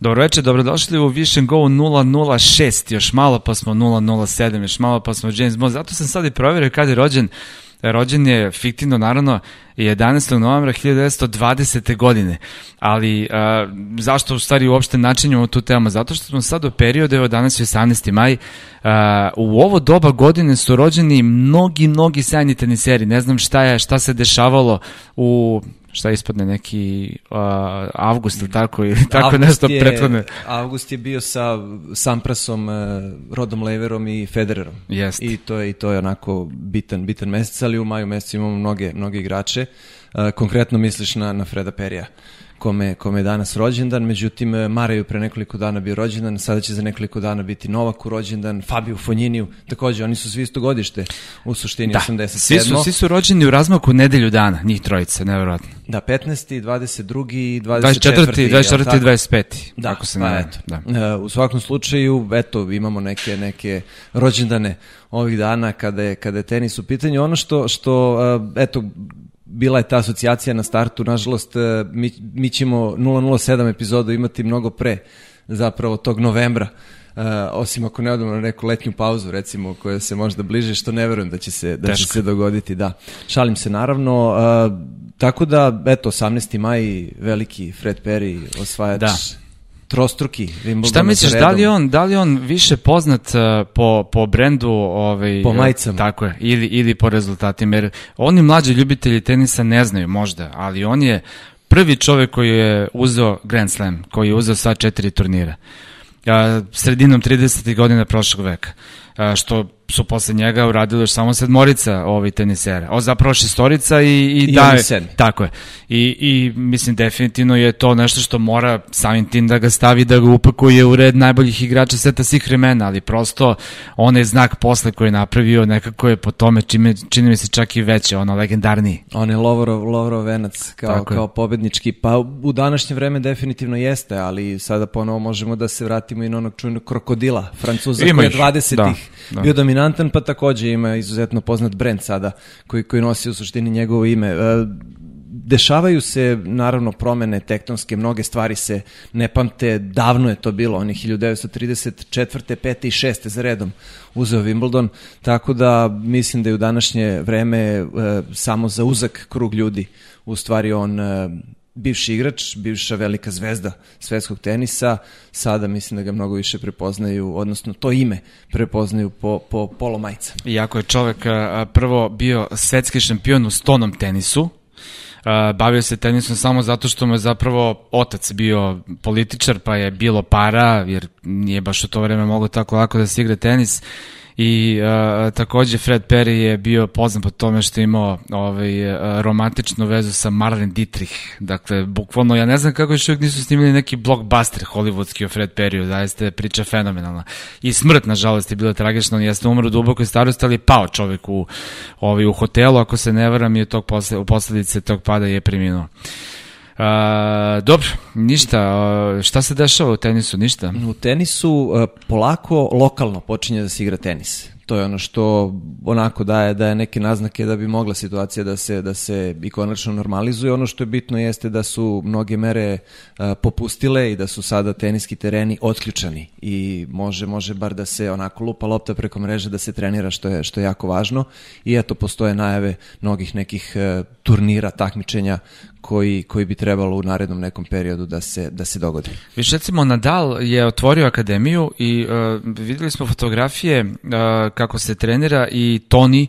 Dobro večer, dobrodošli u Vision Go 006, još malo pa smo 007, još malo pa smo James Bond. Zato sam sad i provjerio kada je rođen. Rođen je fiktivno, naravno, 11. novembra 1920. godine. Ali a, zašto u stvari uopšte načinjamo tu temu? Zato što smo sad u periodu, evo danas je 18. maj, a, u ovo doba godine su rođeni mnogi, mnogi sjajni teniseri. Ne znam šta je, šta se dešavalo u šta ispadne neki uh, avgust ili tako ili tako avgust nešto je, prethodne. Avgust je bio sa Samprasom, uh, Rodom Leverom i Federerom. Jest. I to je i to je onako bitan bitan mesec, ali u maju mesecu imamo mnoge mnoge igrače. Uh, konkretno misliš na na Freda Perija kome, kome je danas rođendan, međutim Maraju pre nekoliko dana bio rođendan, sada će za nekoliko dana biti Novaku rođendan, Fabio Fonjiniju, takođe, oni su svi isto godište, u suštini da, 87. Svi su, svi su rođeni u razmaku nedelju dana, njih trojice, nevjerojatno. Da, 15. 22. i 24. 24. 24. i 25. Da, ako se pa ne eto. Da. Uh, u svakom slučaju, eto, imamo neke, neke rođendane ovih dana kada je, kada je tenis u pitanju. Ono što, što uh, eto, bila je ta asocijacija na startu, nažalost mi, mi ćemo 007 epizodu imati mnogo pre zapravo tog novembra, uh, osim ako ne odemo na neku letnju pauzu recimo koja se možda bliže, što ne verujem da će se, da će se dogoditi, da. Šalim se naravno, uh, tako da, eto, 18. maj, veliki Fred Perry, osvajač da trostruki Wimbledon. Šta misliš, da li on, da li on više poznat uh, po, po brendu ovaj, po majicama. Tako je, ili, ili po rezultatima, jer oni mlađi ljubitelji tenisa ne znaju možda, ali on je prvi čovek koji je uzeo Grand Slam, koji je uzeo sva četiri turnira. Uh, sredinom 30. godina prošlog veka. Uh, što su posle njega uradili još samo sedmorica ovih tenisera. O, zapravo šestorica i, i, I da, tako je. I, I mislim definitivno je to nešto što mora samim tim da ga stavi, da ga upakuje u red najboljih igrača sveta svih vremena, ali prosto onaj znak posle koji je napravio nekako je po tome čime, čini mi se čak i veće, ono legendarniji. On je Lovorov, Lovorov venac kao, tako kao pobednički, pa u današnje vreme definitivno jeste, ali sada ponovo možemo da se vratimo i na onog čujnog krokodila, Francuza Ima koji je 20-ih da, da. bio dominant dominantan, pa takođe ima izuzetno poznat brend sada koji, koji nosi u suštini njegovo ime. E, dešavaju se naravno promene tektonske, mnoge stvari se ne pamte, davno je to bilo, oni 1934. 5. i 6. za redom uzeo Wimbledon, tako da mislim da je u današnje vreme e, samo za uzak krug ljudi u stvari on e, bivši igrač, bivša velika zvezda svetskog tenisa, sada mislim da ga mnogo više prepoznaju, odnosno to ime prepoznaju po, po polo majca. Iako je čovek prvo bio svetski šampion u stonom tenisu, bavio se tenisom samo zato što mu je zapravo otac bio političar, pa je bilo para, jer nije baš u to vreme mogo tako lako da se igra tenis i uh, takođe Fred Perry je bio poznat po tome što je imao ovaj, uh, romantičnu vezu sa Marlene Dietrich. Dakle, bukvalno, ja ne znam kako još uvijek nisu snimili neki blockbuster hollywoodski o Fred Perryu, zaista je priča fenomenalna. I smrt, nažalost, je bila tragična, on jeste umro u dubokoj starosti, ali je pao čovek u, ovaj, u hotelu, ako se ne varam, je tog posle, u posledice tog pada je preminuo. Dobro, ništa. Uh, šta se dešava u tenisu? Ništa? U tenisu uh, polako lokalno počinje da se igra tenis. To je ono što onako daje, daje neke naznake da bi mogla situacija da se, da se i konačno normalizuje. Ono što je bitno jeste da su mnoge mere uh, popustile i da su sada teniski tereni otključani i može, može bar da se onako lupa lopta preko mreže da se trenira što je, što je jako važno i eto postoje najave mnogih nekih uh, turnira, takmičenja koji, koji bi trebalo u narednom nekom periodu da se, da se dogodi. Viš recimo Nadal je otvorio akademiju i uh, videli smo fotografije uh, kako se trenira i Toni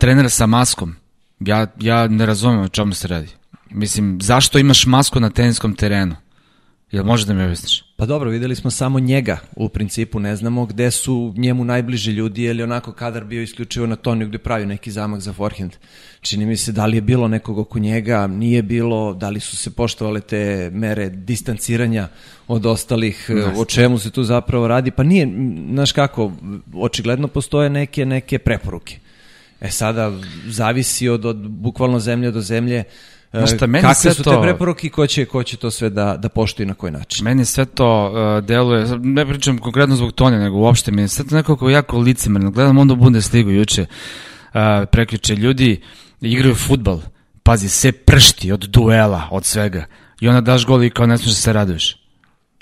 trenira sa maskom. Ja, ja ne razumem o čemu se radi. Mislim, zašto imaš masku na teniskom terenu? Jel može da mi objasniš? Pa dobro, videli smo samo njega u principu, ne znamo gde su njemu najbliži ljudi, je li onako kadar bio isključivo na Toniju gde pravi neki zamak za forehand. Čini mi se da li je bilo nekog oko njega, nije bilo, da li su se poštovale te mere distanciranja od ostalih, Nasne. o čemu se tu zapravo radi, pa nije, znaš kako, očigledno postoje neke, neke preporuke. E sada, zavisi od, od bukvalno zemlje do zemlje, Šta, meni Kakve sve su to, te preporuke i ko će, ko će to sve da, da poštuje na koji način? Meni sve to uh, deluje, ne pričam konkretno zbog Tonja, nego uopšte, meni sve to nekako jako licemerno. Gledam onda Bundesligu juče, uh, preključe, ljudi igraju futbal, pazi, sve pršti od duela, od svega. I onda daš gol i kao ne smiješ da se raduješ.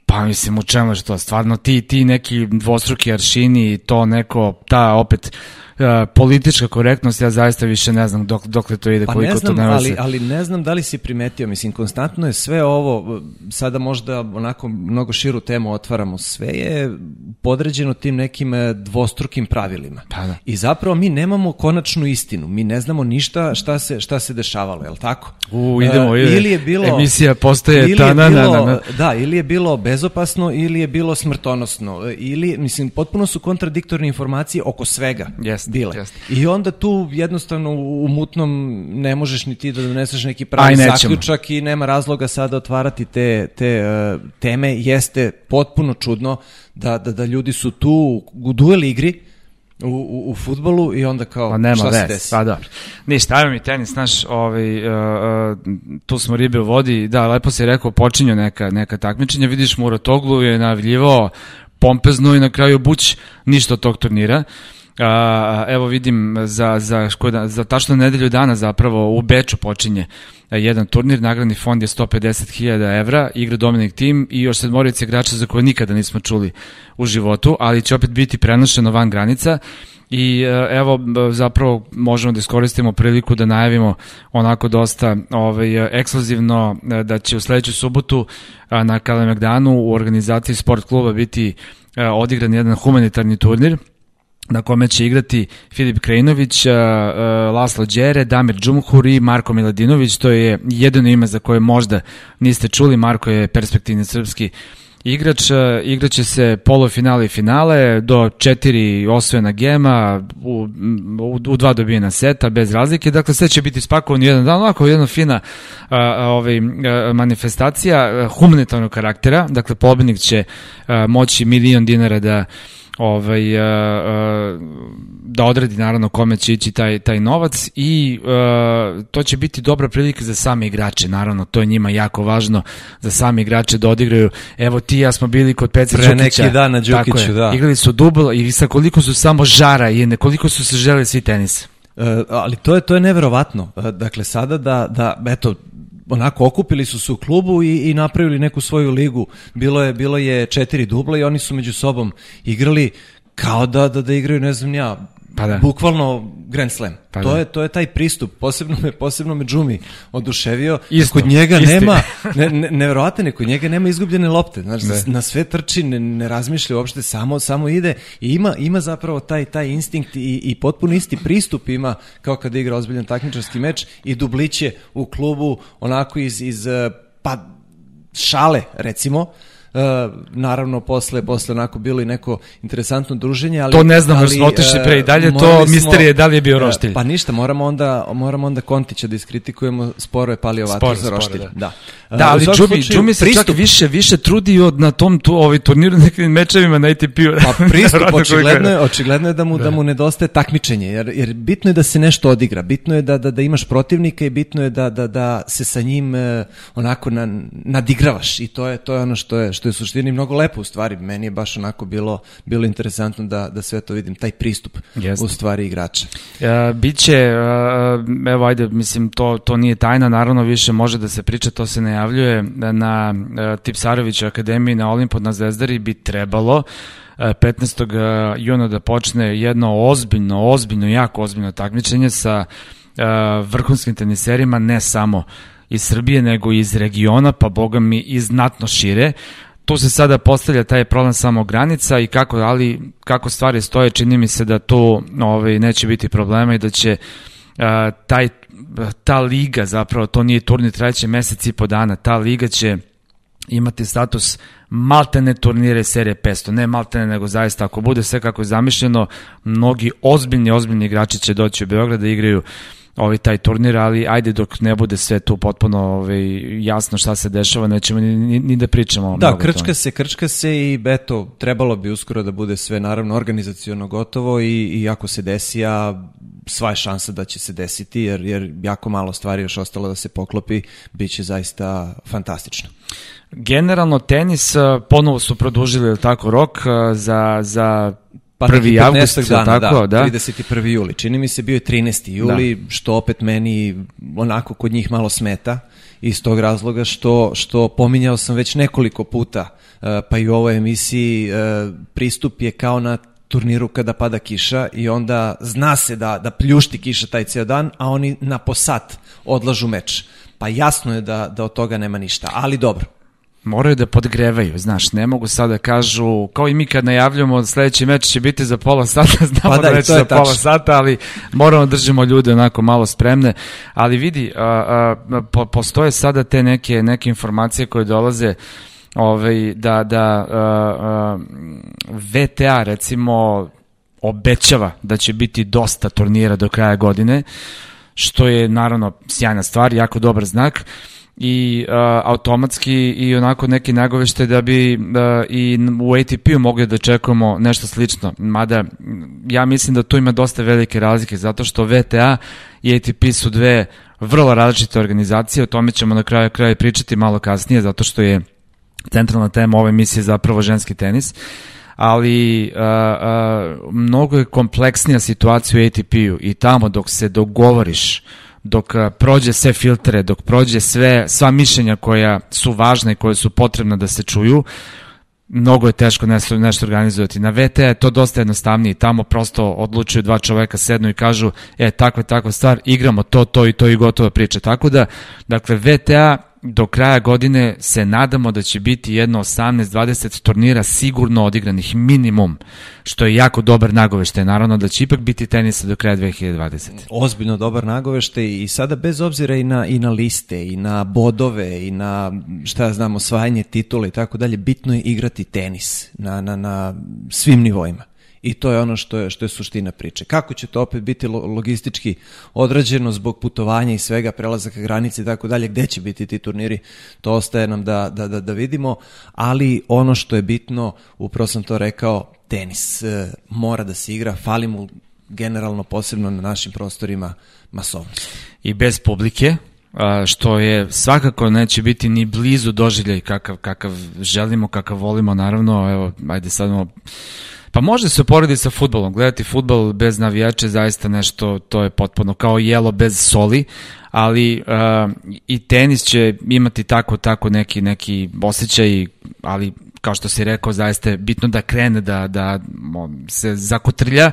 Pa mislim, u čemu je to? Stvarno, ti, ti neki dvostruki aršini, to neko, ta opet E, politička korektnost, ja zaista više ne znam dok, dokle to ide, pa koliko ne znam, to ne ali, ali ne znam da li si primetio, mislim, konstantno je sve ovo, sada možda onako mnogo širu temu otvaramo, sve je podređeno tim nekim e, dvostrukim pravilima. Pa da. I zapravo mi nemamo konačnu istinu, mi ne znamo ništa šta se, šta se dešavalo, je li tako? U, idemo, uh, ili je bilo, emisija postaje je na, na, na. Da, ili je bilo bezopasno, ili je bilo smrtonosno, ili, mislim, potpuno su kontradiktorne informacije oko svega. Yes bile. Jest. I onda tu jednostavno u mutnom ne možeš ni ti da doneseš neki pravi zaključak i nema razloga sada otvarati te, te uh, teme. Jeste potpuno čudno da, da, da ljudi su tu u duel igri, u, u, u futbolu i onda kao pa nema šta se desi? Pa da. Ništa, ajmo mi tenis, znaš, ovaj, uh, uh, tu smo ribe u vodi, da, lepo si rekao, počinju neka, neka takmičenja, vidiš Muratoglu je navljivao pompezno i na kraju Buć ništa od tog turnira. Uh, A, evo vidim za, za, za tačno nedelju dana zapravo u Beču počinje jedan turnir, nagradni fond je 150.000 evra, igra Dominik Tim i još sedmorica igrača za koje nikada nismo čuli u životu, ali će opet biti prenošeno van granica. I evo zapravo možemo da iskoristimo priliku da najavimo onako dosta ovaj, ekskluzivno da će u sledeću subotu na Kalemegdanu u organizaciji sport kluba biti odigran jedan humanitarni turnir na kome će igrati Filip Krejnović, Laslo Đere, Damir Džumhur i Marko Miladinović. To je jedino ime za koje možda niste čuli. Marko je perspektivni srpski igrač. Igraće se polufinale i finale do četiri osvojena gema u, u, u dva dobijena seta bez razlike. Dakle, sve će biti spakovano jedan dan. Ovako jedna fina a, ovaj, a, manifestacija humanitarnog karaktera. Dakle, pobednik će a, moći milion dinara da ovaj, uh, uh, da odredi naravno kome će ići taj, taj novac i uh, to će biti dobra prilika za same igrače, naravno to je njima jako važno za same igrače da odigraju, evo ti ja smo bili kod Peca Pre Đukića, neki dan na Đukiću, da. Igrali su dubl i sa koliko su samo žara i nekoliko su se žele svi tenis. Uh, ali to je to je neverovatno. Dakle sada da da eto onako okupili su se u klubu i, i napravili neku svoju ligu. Bilo je bilo je četiri dubla i oni su među sobom igrali kao da da da igraju ne znam ja Pa da. Bukvalno Grand Slam. Pa to da. je to je taj pristup. Posebno me posebno me Džumi oduševio. Isto, kod njega isti. nema ne, ne neverovatno kod njega nema izgubljene lopte. Znači ne. na sve trči, ne, ne razmišlja uopšte, samo samo ide i ima ima zapravo taj taj instinkt i i potpuno isti pristup ima kao kad igra ozbiljan takmičarski meč i dubliće u klubu onako iz iz pa šale recimo Uh, naravno posle posle onako bilo i neko interesantno druženje, ali To ne znam, jer smo otišli pre i dalje, to misterije da li je bio uh, roštilj. Pa ništa, moramo onda moramo onda Kontića da iskritikujemo, sporo je palio vatru za roštilj. Da. Da, da ali Džumi, Džumi se pristup... čak više više trudi od na tom tu ovaj turniru nekim mečevima na ATP-u. Pa pristup očigledno je, očigledno je da mu da. da mu nedostaje takmičenje, jer jer bitno je da se nešto odigra, bitno je da da da imaš protivnika i bitno je da da da se sa njim onako na, nadigravaš i to je to je ono što je što je suštini mnogo lepo u stvari. Meni je baš onako bilo, bilo interesantno da, da sve to vidim, taj pristup Jeste. u stvari igrača. Uh, biće, uh, evo ajde, mislim, to, to nije tajna, naravno više može da se priča, to se najavljuje na uh, Tipsarović akademiji na Olimpod na Zvezdari bi trebalo 15. juna da počne jedno ozbiljno, ozbiljno, jako ozbiljno takmičenje sa vrhunskim teniserima, ne samo iz Srbije, nego iz regiona, pa boga mi i znatno šire. Tu se sada postavlja taj problem samo granica i kako, ali kako stvari stoje, čini mi se da tu ovaj, neće biti problema i da će uh, taj, ta liga, zapravo to nije turnir, trajeće mesec i po dana, ta liga će imati status maltene turnire serije 500, ne maltene nego zaista ako bude sve kako je zamišljeno, mnogi ozbiljni, ozbiljni igrači će doći u Beograd da igraju uh, ovaj taj turnir, ali ajde dok ne bude sve tu potpuno ovaj, jasno šta se dešava, nećemo ni, ni, ni da pričamo. Da, krčka se, krčka se i eto, trebalo bi uskoro da bude sve naravno organizacijono gotovo i, i ako se desi, a sva je šansa da će se desiti, jer, jer jako malo stvari još ostalo da se poklopi, bit će zaista fantastično. Generalno tenis ponovo su produžili tako rok za, za pa 1. avgust, dana, tako, da, da. 31. juli. Čini mi se bio je 13. juli, da. što opet meni onako kod njih malo smeta iz tog razloga što, što pominjao sam već nekoliko puta, e, pa i u ovoj emisiji, e, pristup je kao na turniru kada pada kiša i onda zna se da, da pljušti kiša taj ceo dan, a oni na posat odlažu meč. Pa jasno je da, da od toga nema ništa, ali dobro moraju da podgrevaju, znaš, ne mogu sada da kažu, kao i mi kad najavljamo sledeći meč će biti za pola sata, znamo pa da, da već za tačno. pola sata, ali moramo da držimo ljude onako malo spremne, ali vidi, a, a, po, postoje sada te neke, neke informacije koje dolaze ovaj, da, da a, a, VTA recimo obećava da će biti dosta turnira do kraja godine, što je naravno sjajna stvar, jako dobar znak, i uh, automatski i onako neki nagovešte da bi uh, i u ATP-u mogli da čekamo nešto slično. Mada ja mislim da tu ima dosta velike razlike zato što VTA i ATP su dve vrlo različite organizacije, o tome ćemo na kraju kraja pričati malo kasnije zato što je centralna tema ove emisije zapravo ženski tenis ali uh, uh, mnogo je kompleksnija situacija u ATP-u i tamo dok se dogovoriš dok prođe sve filtre, dok prođe sve, sva mišljenja koja su važne i koje su potrebne da se čuju, mnogo je teško nešto, nešto organizovati. Na VT je to dosta jednostavnije, tamo prosto odlučuju dva čoveka, sednu i kažu, e, takva takva stvar, igramo to, to i to i gotova priča. Tako da, dakle, VTA do kraja godine se nadamo da će biti jedno 18-20 turnira sigurno odigranih minimum, što je jako dobar nagovešte. Naravno da će ipak biti tenisa do kraja 2020. Ozbiljno dobar nagovešte i sada bez obzira i na, i na liste, i na bodove, i na šta ja znam, osvajanje titula i tako dalje, bitno je igrati tenis na, na, na svim nivoima. I to je ono što je, što je suština priče. Kako će to opet biti logistički odrađeno zbog putovanja i svega, prelazaka granice i tako dalje, gde će biti ti turniri, to ostaje nam da, da, da, da vidimo, ali ono što je bitno, upravo sam to rekao, tenis e, mora da se igra, fali mu generalno posebno na našim prostorima masovnost. I bez publike, što je svakako neće biti ni blizu doživljaj kakav, kakav želimo, kakav volimo, naravno, evo, ajde sad Pa može se uporediti sa futbolom. Gledati futbol bez navijača zaista nešto, to je potpuno kao jelo bez soli, ali uh, i tenis će imati tako, tako neki, neki osjećaj, ali kao što si rekao, zaista je bitno da krene, da, da se zakotrlja,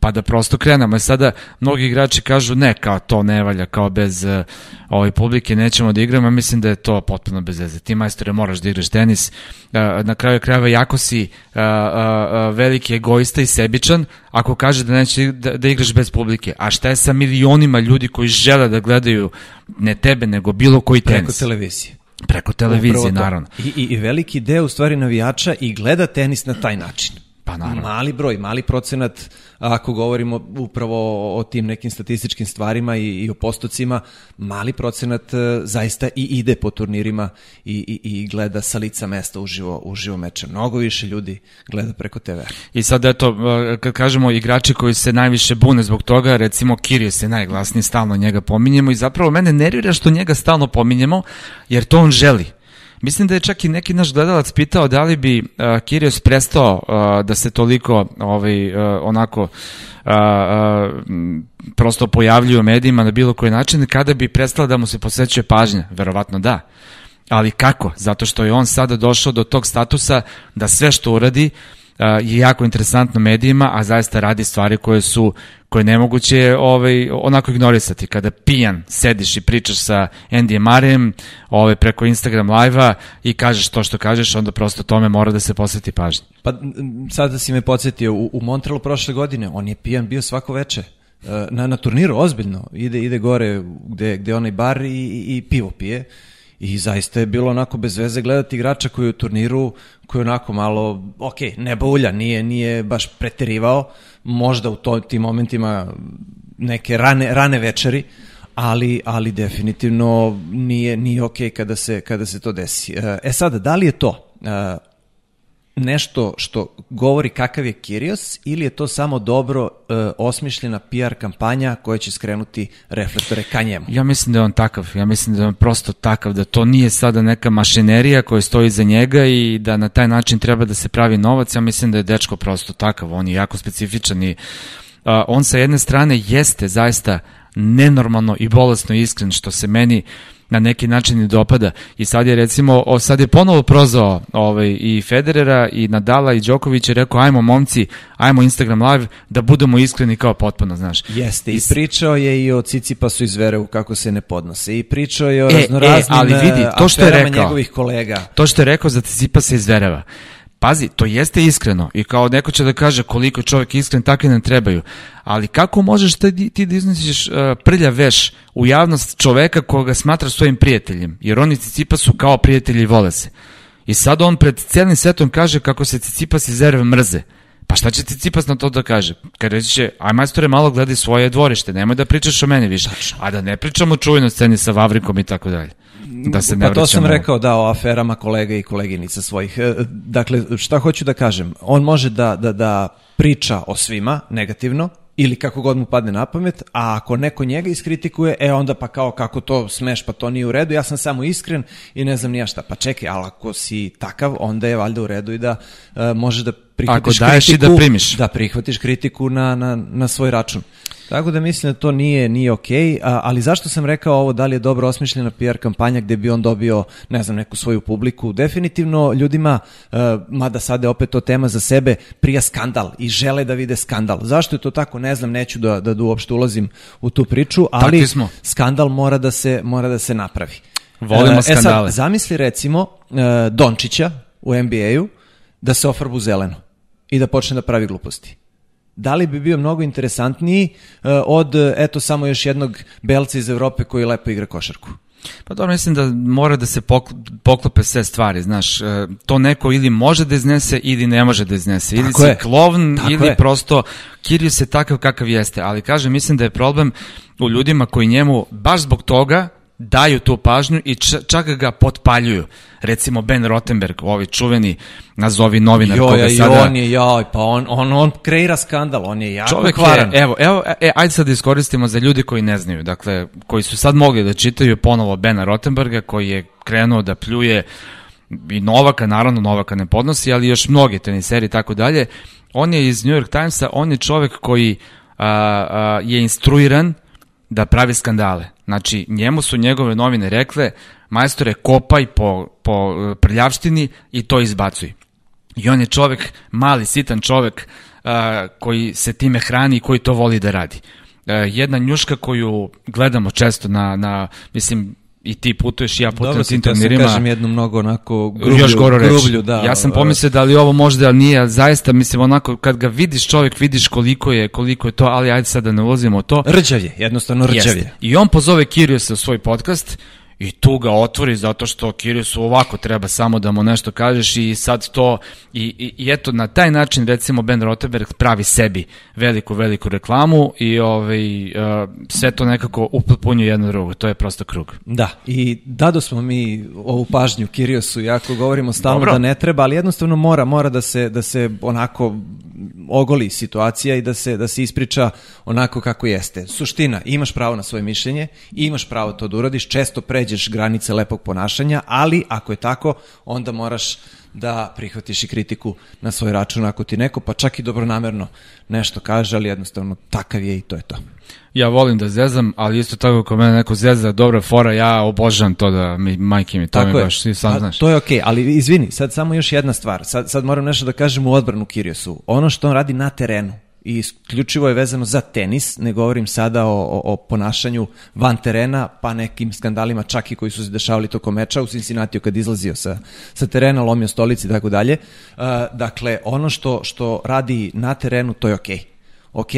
pa da prosto krenemo. I sada mnogi igrači kažu ne, kao to ne valja, kao bez uh, ove publike nećemo da igramo, mislim da je to potpuno bez veze. Ti majstore moraš da igraš tenis, uh, na kraju krajeva jako si uh, uh, veliki egoista i sebičan ako kaže da neće da, da igraš bez publike. A šta je sa milionima ljudi koji žele da gledaju ne tebe, nego bilo koji tenis? Preko televizije. Preko televizije, naravno. I, i, I veliki deo u stvari navijača i gleda tenis na taj način. Pa naravno. Mali broj, mali procenat, ako govorimo upravo o tim nekim statističkim stvarima i, i o postocima, mali procenat e, zaista i ide po turnirima i, i, i gleda sa lica mesta uživo, uživo meče. Mnogo više ljudi gleda preko TV. I sad eto, e, kad kažemo igrači koji se najviše bune zbog toga, recimo Kirios je najglasniji, stalno njega pominjemo i zapravo mene nervira što njega stalno pominjemo, jer to on želi Mislim da je čak i neki naš gledalac pitao da li bi uh, Kirios prestao uh, da se toliko ovaj, uh, onako uh, uh, prosto pojavljuje u medijima na bilo koji način kada bi prestala da mu se posvećuje pažnja. Verovatno da. Ali kako? Zato što je on sada došao do tog statusa da sve što uradi je jako interesantno medijima, a zaista radi stvari koje su koje nemoguće ovaj, onako ignorisati. Kada pijan sediš i pričaš sa Andy Marem ovaj, preko Instagram live-a i kažeš to što kažeš, onda prosto tome mora da se posveti pažnje. Pa sada si me podsjetio, u, u Montrealu prošle godine on je pijan bio svako veče e, na, na turniru, ozbiljno. Ide, ide gore gde, gde onaj bar i, i, i pivo pije. I zaista je bilo onako bez veze gledati igrača koji je u turniru, koji je onako malo, ok, ne bulja, nije, nije baš preterivao, možda u to, tim momentima neke rane, rane večeri, ali, ali definitivno nije, nije ok kada se, kada se to desi. E sad, da li je to e, nešto što govori kakav je Kirios ili je to samo dobro e, osmišljena PR kampanja koja će skrenuti reflektore ka njemu? Ja mislim da je on takav, ja mislim da je on prosto takav, da to nije sada neka mašinerija koja stoji za njega i da na taj način treba da se pravi novac, ja mislim da je dečko prosto takav, on je jako specifičan i a, on sa jedne strane jeste zaista nenormalno i bolesno iskren, što se meni na neki način i dopada. I sad je recimo, o, sad je ponovo prozvao ovaj, i Federera i Nadala i Đoković je rekao ajmo momci, ajmo Instagram live da budemo iskreni kao potpuno, znaš. Jeste, i, pričao je i o Cicipasu iz Verevu kako se ne podnose i pričao je o e, e raznoraznim e, ali vidi, to što je rekao, njegovih kolega. To što je rekao za Cicipasa iz Vereva, Pazi, to jeste iskreno i kao neko će da kaže koliko je čovjek iskren, takve nam trebaju. Ali kako možeš ti, ti da iznosiš uh, prlja veš u javnost čoveka koga smatra svojim prijateljem? Jer oni Cicipas su kao prijatelji i vole se. I sad on pred cijelim svetom kaže kako se Cicipas iz Erve mrze. Pa šta će Cicipas na to da kaže? Kad reći će, aj majstore malo gledaj svoje dvorište, nemoj da pričaš o meni više. A da ne pričamo o čujnoj sceni sa Vavrikom i tako dalje da se ne Pa to sam rekao da o aferama kolega i koleginica svojih. E, dakle, šta hoću da kažem? On može da, da, da priča o svima negativno, ili kako god mu padne na pamet, a ako neko njega iskritikuje, e onda pa kao kako to smeš, pa to nije u redu, ja sam samo iskren i ne znam nija šta. Pa čekaj, ali ako si takav, onda je valjda u redu i da uh, može da prihvatiš ako kritiku. i da primiš. Da prihvatiš kritiku na, na, na svoj račun. Tako da mislim da to nije, nije okej, okay, ali zašto sam rekao ovo, da li je dobro osmišljena PR kampanja gde bi on dobio, ne znam, neku svoju publiku? Definitivno ljudima, uh, mada sada je opet to tema za sebe, prija skandal i žele da vide skandal. Zašto je to tako, ne znam, neću da, da, da uopšte ulazim u tu priču, ali skandal mora da se, mora da se napravi. Volimo skandale. E sad, zamisli recimo uh, Dončića u NBA-u da se ofarbu zeleno i da počne da pravi gluposti da li bi bio mnogo interesantniji uh, od, eto, samo još jednog belca iz Evrope koji lepo igra košarku? Pa dobro, mislim da mora da se poklope sve stvari, znaš, e, to neko ili može da iznese ili ne može da iznese, ili si klovn Tako ili je. prosto Kirius je takav kakav jeste, ali kažem, mislim da je problem u ljudima koji njemu baš zbog toga daju tu pažnju i čak ga potpaljuju. Recimo Ben Rottenberg, ovi čuveni nazovi novinar jo, koga sada... on je, joj, pa on, on, on kreira skandal, on je jako Čovek kvaren. Je, evo, evo, e, ajde sad da iskoristimo za ljudi koji ne znaju, dakle, koji su sad mogli da čitaju ponovo Bena Rottenberga, koji je krenuo da pljuje i Novaka, naravno Novaka ne podnosi, ali još mnoge teniseri i tako dalje. On je iz New York Timesa, on je čovek koji a, a, je instruiran da pravi skandale. Znači, njemu su njegove novine rekle, majstore, kopaj po, po e, prljavštini i to izbacuj. I on je čovek, mali, sitan čovek, uh, koji se time hrani i koji to voli da radi. Uh, jedna njuška koju gledamo često na, na mislim, i ti putuješ ja putujem tim turnirima. Dobro, kažem jednu mnogo onako grublju, još goro grublju, da. Ja sam pomislio da li ovo možda, ali nije, ali zaista mislim onako, kad ga vidiš čovjek, vidiš koliko je, koliko je to, ali ajde sad da ne ulazimo to. Rđav je, jednostavno rđav je. I on pozove Kiriosa u svoj podcast i tu ga otvori zato što Kiriusu ovako treba samo da mu nešto kažeš i sad to i, i, i eto na taj način recimo Ben Rottenberg pravi sebi veliku veliku reklamu i ovaj uh, sve to nekako upotpunjuje jedno drugo to je prosto krug. Da i dado smo mi ovu pažnju Kiriosu jako govorimo stalno Dobro. da ne treba ali jednostavno mora mora da se da se onako ogoli situacija i da se da se ispriča onako kako jeste. Suština, imaš pravo na svoje mišljenje, imaš pravo to da uradiš, često pređeš granice lepog ponašanja, ali ako je tako, onda moraš da prihvatiš i kritiku na svoj račun ako ti neko, pa čak i dobronamerno nešto kaže, ali jednostavno takav je i to je to. Ja volim da zezam, ali isto tako ako mene neko zeza dobra fora, ja obožavam to da mi majke mi to tako mi baš svi sam znaš. To je okej, okay, ali izvini, sad samo još jedna stvar. Sad, sad moram nešto da kažem u odbranu Kiriosu. Ono što on radi na terenu, i isključivo je vezano za tenis, ne govorim sada o, o, o ponašanju van terena, pa nekim skandalima čak i koji su se dešavali tokom meča u Cincinnati kad izlazio sa, sa terena, lomio stolici i tako dalje. Uh, dakle, ono što, što radi na terenu, to je okej. Okay ok,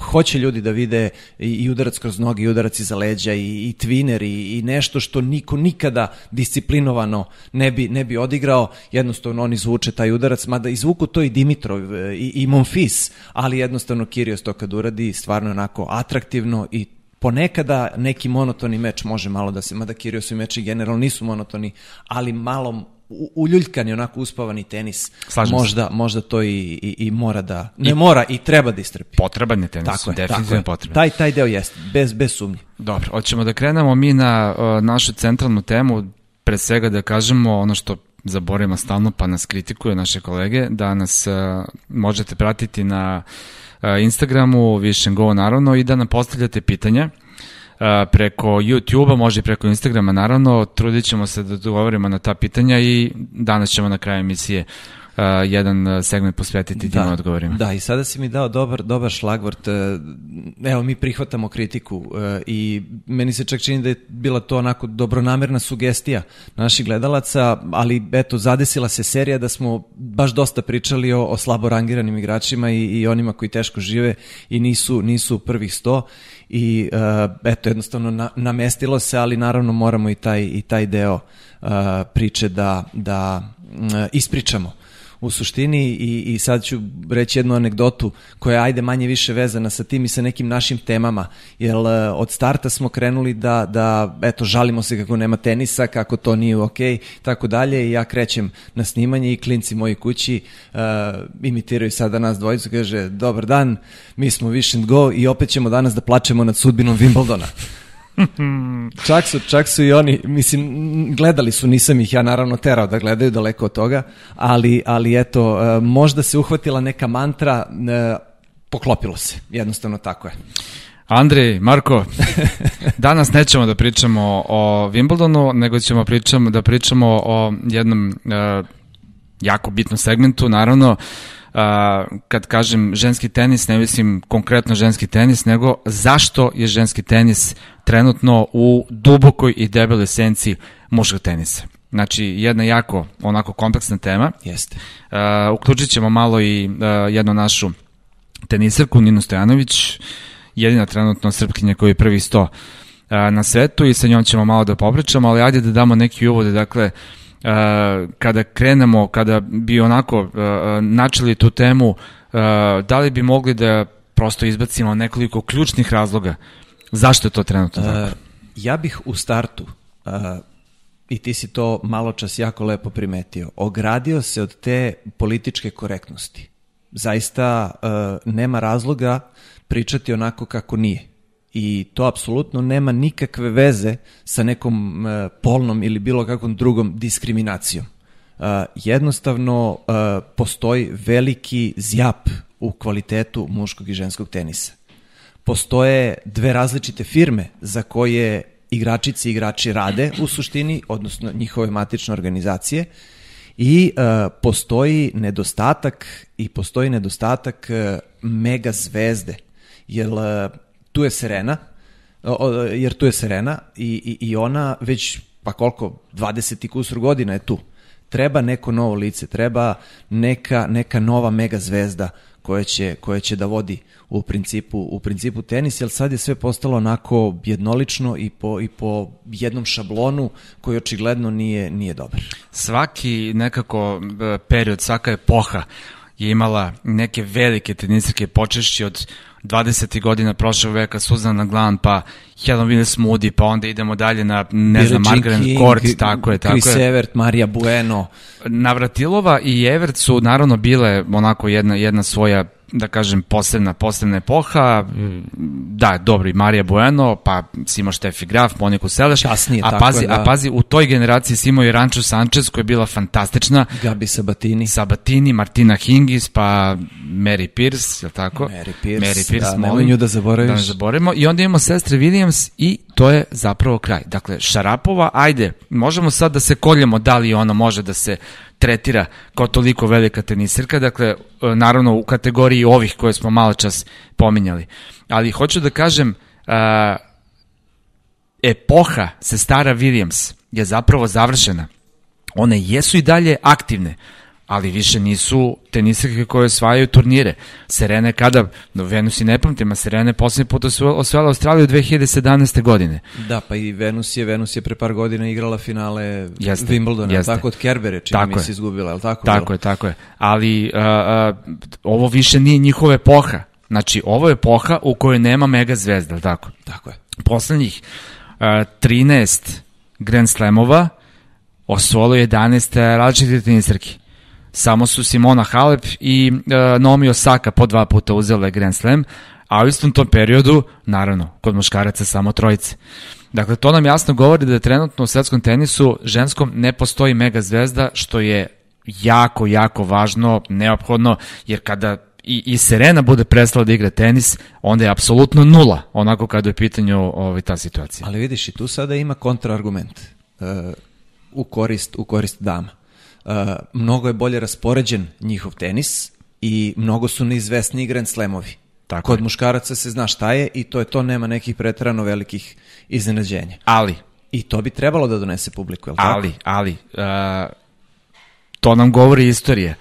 hoće ljudi da vide i, i udarac kroz noge, i udarac iza leđa, i, i twiner, i, i nešto što niko nikada disciplinovano ne bi, ne bi odigrao, jednostavno oni zvuče taj udarac, mada izvuku to i Dimitrov e, i, i Monfis, ali jednostavno Kirios to kad uradi stvarno onako atraktivno i ponekada neki monotoni meč može malo da se, mada Kiriosovi meči generalno nisu monotoni, ali malo uljuljkani, onako uspavani tenis, Slažem možda, se. možda to i, i, i mora da, ne I, mora i treba da istrpi. Potreban je tenis, tako je, definitivno tako je. potreban. Taj, taj deo jeste, bez, bez sumnje. Dobro, hoćemo da krenemo mi na uh, našu centralnu temu, pre svega da kažemo ono što zaboravimo stalno, pa nas kritikuje naše kolege, da nas uh, možete pratiti na uh, Instagramu, Vision Go naravno, i da nam postavljate pitanja. Preko YouTube-a, može i preko Instagrama, naravno, trudit ćemo se da dogovorimo na ta pitanja i danas ćemo na kraju emisije jedan uh, segment posvetiti da, tim odgovorima. Da, i sada si mi dao dobar, dobar šlagvort. Uh, evo, mi prihvatamo kritiku uh, i meni se čak čini da je bila to onako dobronamerna sugestija naših gledalaca, ali eto, zadesila se serija da smo baš dosta pričali o, o slabo rangiranim igračima i, i onima koji teško žive i nisu, nisu prvih sto i uh, eto, jednostavno na, namestilo se, ali naravno moramo i taj, i taj deo uh, priče da, da uh, ispričamo u suštini i, i sad ću reći jednu anegdotu koja ajde manje više vezana sa tim i sa nekim našim temama, jer e, od starta smo krenuli da, da eto, žalimo se kako nema tenisa, kako to nije ok, tako dalje i ja krećem na snimanje i klinci moji kući uh, imitiraju sada nas dvojicu, kaže, dobar dan, mi smo Wish and Go i opet ćemo danas da plačemo nad sudbinom Wimbledona. Čak, su, čak su i oni, mislim, gledali su, nisam ih ja naravno terao da gledaju daleko od toga, ali, ali eto, e, možda se uhvatila neka mantra, e, poklopilo se, jednostavno tako je. Andrej, Marko, danas nećemo da pričamo o Wimbledonu, nego ćemo pričamo, da pričamo o jednom uh, jako bitnom segmentu, naravno, kad kažem ženski tenis, ne mislim konkretno ženski tenis, nego zašto je ženski tenis trenutno u dubokoj i debeloj senci muškog tenisa. Znači, jedna jako onako kompleksna tema. Jeste. Uh, uključit ćemo malo i uh, jednu našu tenisarku, Ninu Stojanović, jedina trenutno srpkinja koji je prvi sto uh, na svetu i sa njom ćemo malo da popričamo, ali ajde da damo neki uvode, dakle, uh, kada krenemo, kada bi onako načeli tu temu, da li bi mogli da prosto izbacimo nekoliko ključnih razloga zašto je to trenutno tako? Ja bih u startu i ti si to malo čas jako lepo primetio, ogradio se od te političke korektnosti. Zaista nema razloga pričati onako kako nije i to apsolutno nema nikakve veze sa nekom uh, polnom ili bilo kakvom drugom diskriminacijom. Uh, jednostavno uh, postoji veliki zjap u kvalitetu muškog i ženskog tenisa. Postoje dve različite firme za koje igračici i igrači rade u suštini, odnosno njihove matične organizacije i uh, postoji nedostatak i postoji nedostatak uh, mega zvezde. Jer uh, tu je Serena, jer tu je Serena i, i, i ona već, pa koliko, 20 i kusur godina je tu. Treba neko novo lice, treba neka, neka nova mega zvezda koja će, koja će da vodi u principu, u principu tenis, jer sad je sve postalo onako jednolično i po, i po jednom šablonu koji očigledno nije, nije dobar. Svaki nekako e, period, svaka epoha je imala neke velike tenisarke počešći od 20. godina prošlog veka Suzana Glan, pa Helen Willis Moody, pa onda idemo dalje na, ne Billie znam, Margaret King, Court, tako je, tako Chris je. Evert, Marija Bueno. Navratilova i Evert su naravno bile onako jedna, jedna svoja da kažem, posebna, posebna epoha. Da, dobro, i Marija Bueno, pa si imao Štefi Graf, Moniku Seleš. Kasnije, a tako pazi, je, da. A pazi, u toj generaciji si imao i Rancho Sanchez, koja je bila fantastična. Gabi Sabatini. Sabatini, Martina Hingis, pa Mary Pierce, je li tako? Mary Pierce, Mary Pierce da, molim, nju da zaboraviš. Da ne zaboravimo. I onda imamo sestre Williams i to je zapravo kraj. Dakle, Šarapova, ajde, možemo sad da se koljemo da li ona može da se tretira kao toliko velika tenisirka, dakle, e, naravno u kategoriji ovih koje smo malo čas pominjali. Ali hoću da kažem, uh, epoha se stara Williams je zapravo završena. One jesu i dalje aktivne, ali više nisu tenisarke koje osvajaju turnire. Serena je kada, no Venus i ne pamtim, a Serena je poslednji put osvajala Australiju 2017. godine. Da, pa i Venus je, Venus je pre par godina igrala finale jeste, Wimbledona, jeste. tako od Kerbere, čini tako mi se izgubila, je li tako? Tako bilo? je, tako je. Ali uh, uh, ovo više nije njihove epoha. Znači, ovo je epoha u kojoj nema mega zvezda, tako? Tako je. Poslednjih uh, 13 Grand Slamova osvojilo 11 različitih tenisarki Samo su Simona Halep i uh, Naomi Osaka po dva puta uzele Grand Slam, a u istom tom periodu, naravno, kod muškaraca samo trojice. Dakle, to nam jasno govori da trenutno u svetskom tenisu ženskom ne postoji mega zvezda, što je jako, jako važno, neophodno, jer kada i, i Serena bude prestala da igra tenis, onda je apsolutno nula, onako kada je pitanju ovaj, ta situacija. Ali vidiš, i tu sada ima kontraargument uh, u, korist, u korist dama. Uh, mnogo je bolje raspoređen njihov tenis i mnogo su neizvesni Grand Slamovi. Tako Kod je. muškaraca se zna šta je i to je to, nema nekih pretrano velikih iznenađenja. Ali. I to bi trebalo da donese publiku, je li ali, tako? Ali, uh, to nam govori istorija,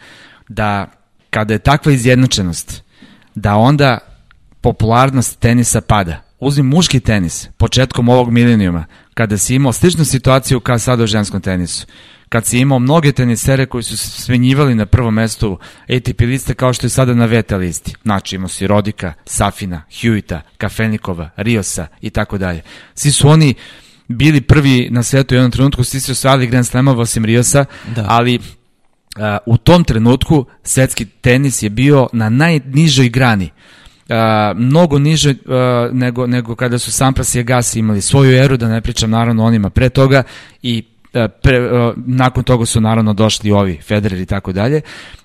da kada je takva izjednačenost, da onda popularnost tenisa pada. Uzmi muški tenis, početkom ovog milenijuma, kada si imao sličnu situaciju kao sada u ženskom tenisu kad si imao mnoge tenisere koji su smenjivali na prvom mestu ATP liste kao što je sada na VT listi. Znači imao si Rodika, Safina, Hewita, Kafenikova, Riosa i tako dalje. Svi su oni bili prvi na svetu u jednom trenutku, svi su osvajali Grand Slamova osim Riosa, da. ali Uh, u tom trenutku svetski tenis je bio na najnižoj grani. Uh, mnogo niže uh, nego, nego kada su Sampras i Agassi imali svoju eru, da ne pričam naravno onima pre toga i pre, e, nakon toga su naravno došli ovi Federer i tako dalje,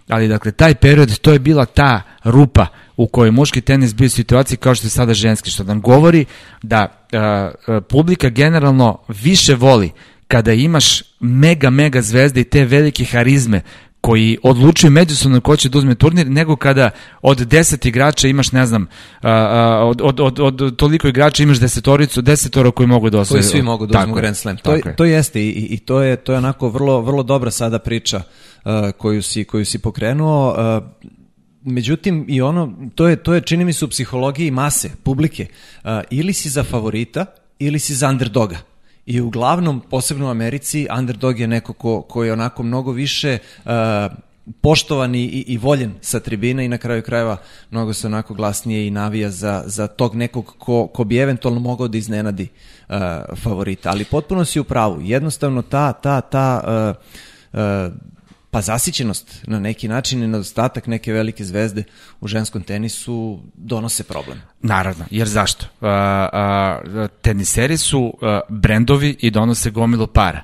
ali dakle taj period to je bila ta rupa u kojoj muški tenis bio u situaciji kao što je sada ženski, što nam govori da uh, publika generalno više voli kada imaš mega, mega zvezde i te velike harizme koji odlučuju međusobno ko će da uzme turnir, nego kada od 10 igrača imaš, ne znam, od, od, od, od toliko igrača imaš desetoricu, desetoro koji mogu da osvoje. Koji svi mogu da uzmu Grand Slam. To, je, to jeste i, i to, je, to je onako vrlo, vrlo dobra sada priča uh, koju, si, koju si pokrenuo. Uh, međutim, i ono, to je, to je čini mi se u psihologiji mase, publike. Uh, ili si za favorita, ili si za underdoga. I uglavnom, posebno u Americi, underdog je neko ko, ko je onako mnogo više uh, poštovan i, i voljen sa tribina i na kraju krajeva mnogo se onako glasnije i navija za, za tog nekog ko, ko bi eventualno mogao da iznenadi uh, favorita. Ali potpuno si u pravu. Jednostavno ta, ta, ta uh, uh, pa zasićenost na neki način i nedostatak neke velike zvezde u ženskom tenisu donose problem. Naravno, jer zašto? Uh, uh, teniseri su uh, brendovi i donose gomilu para.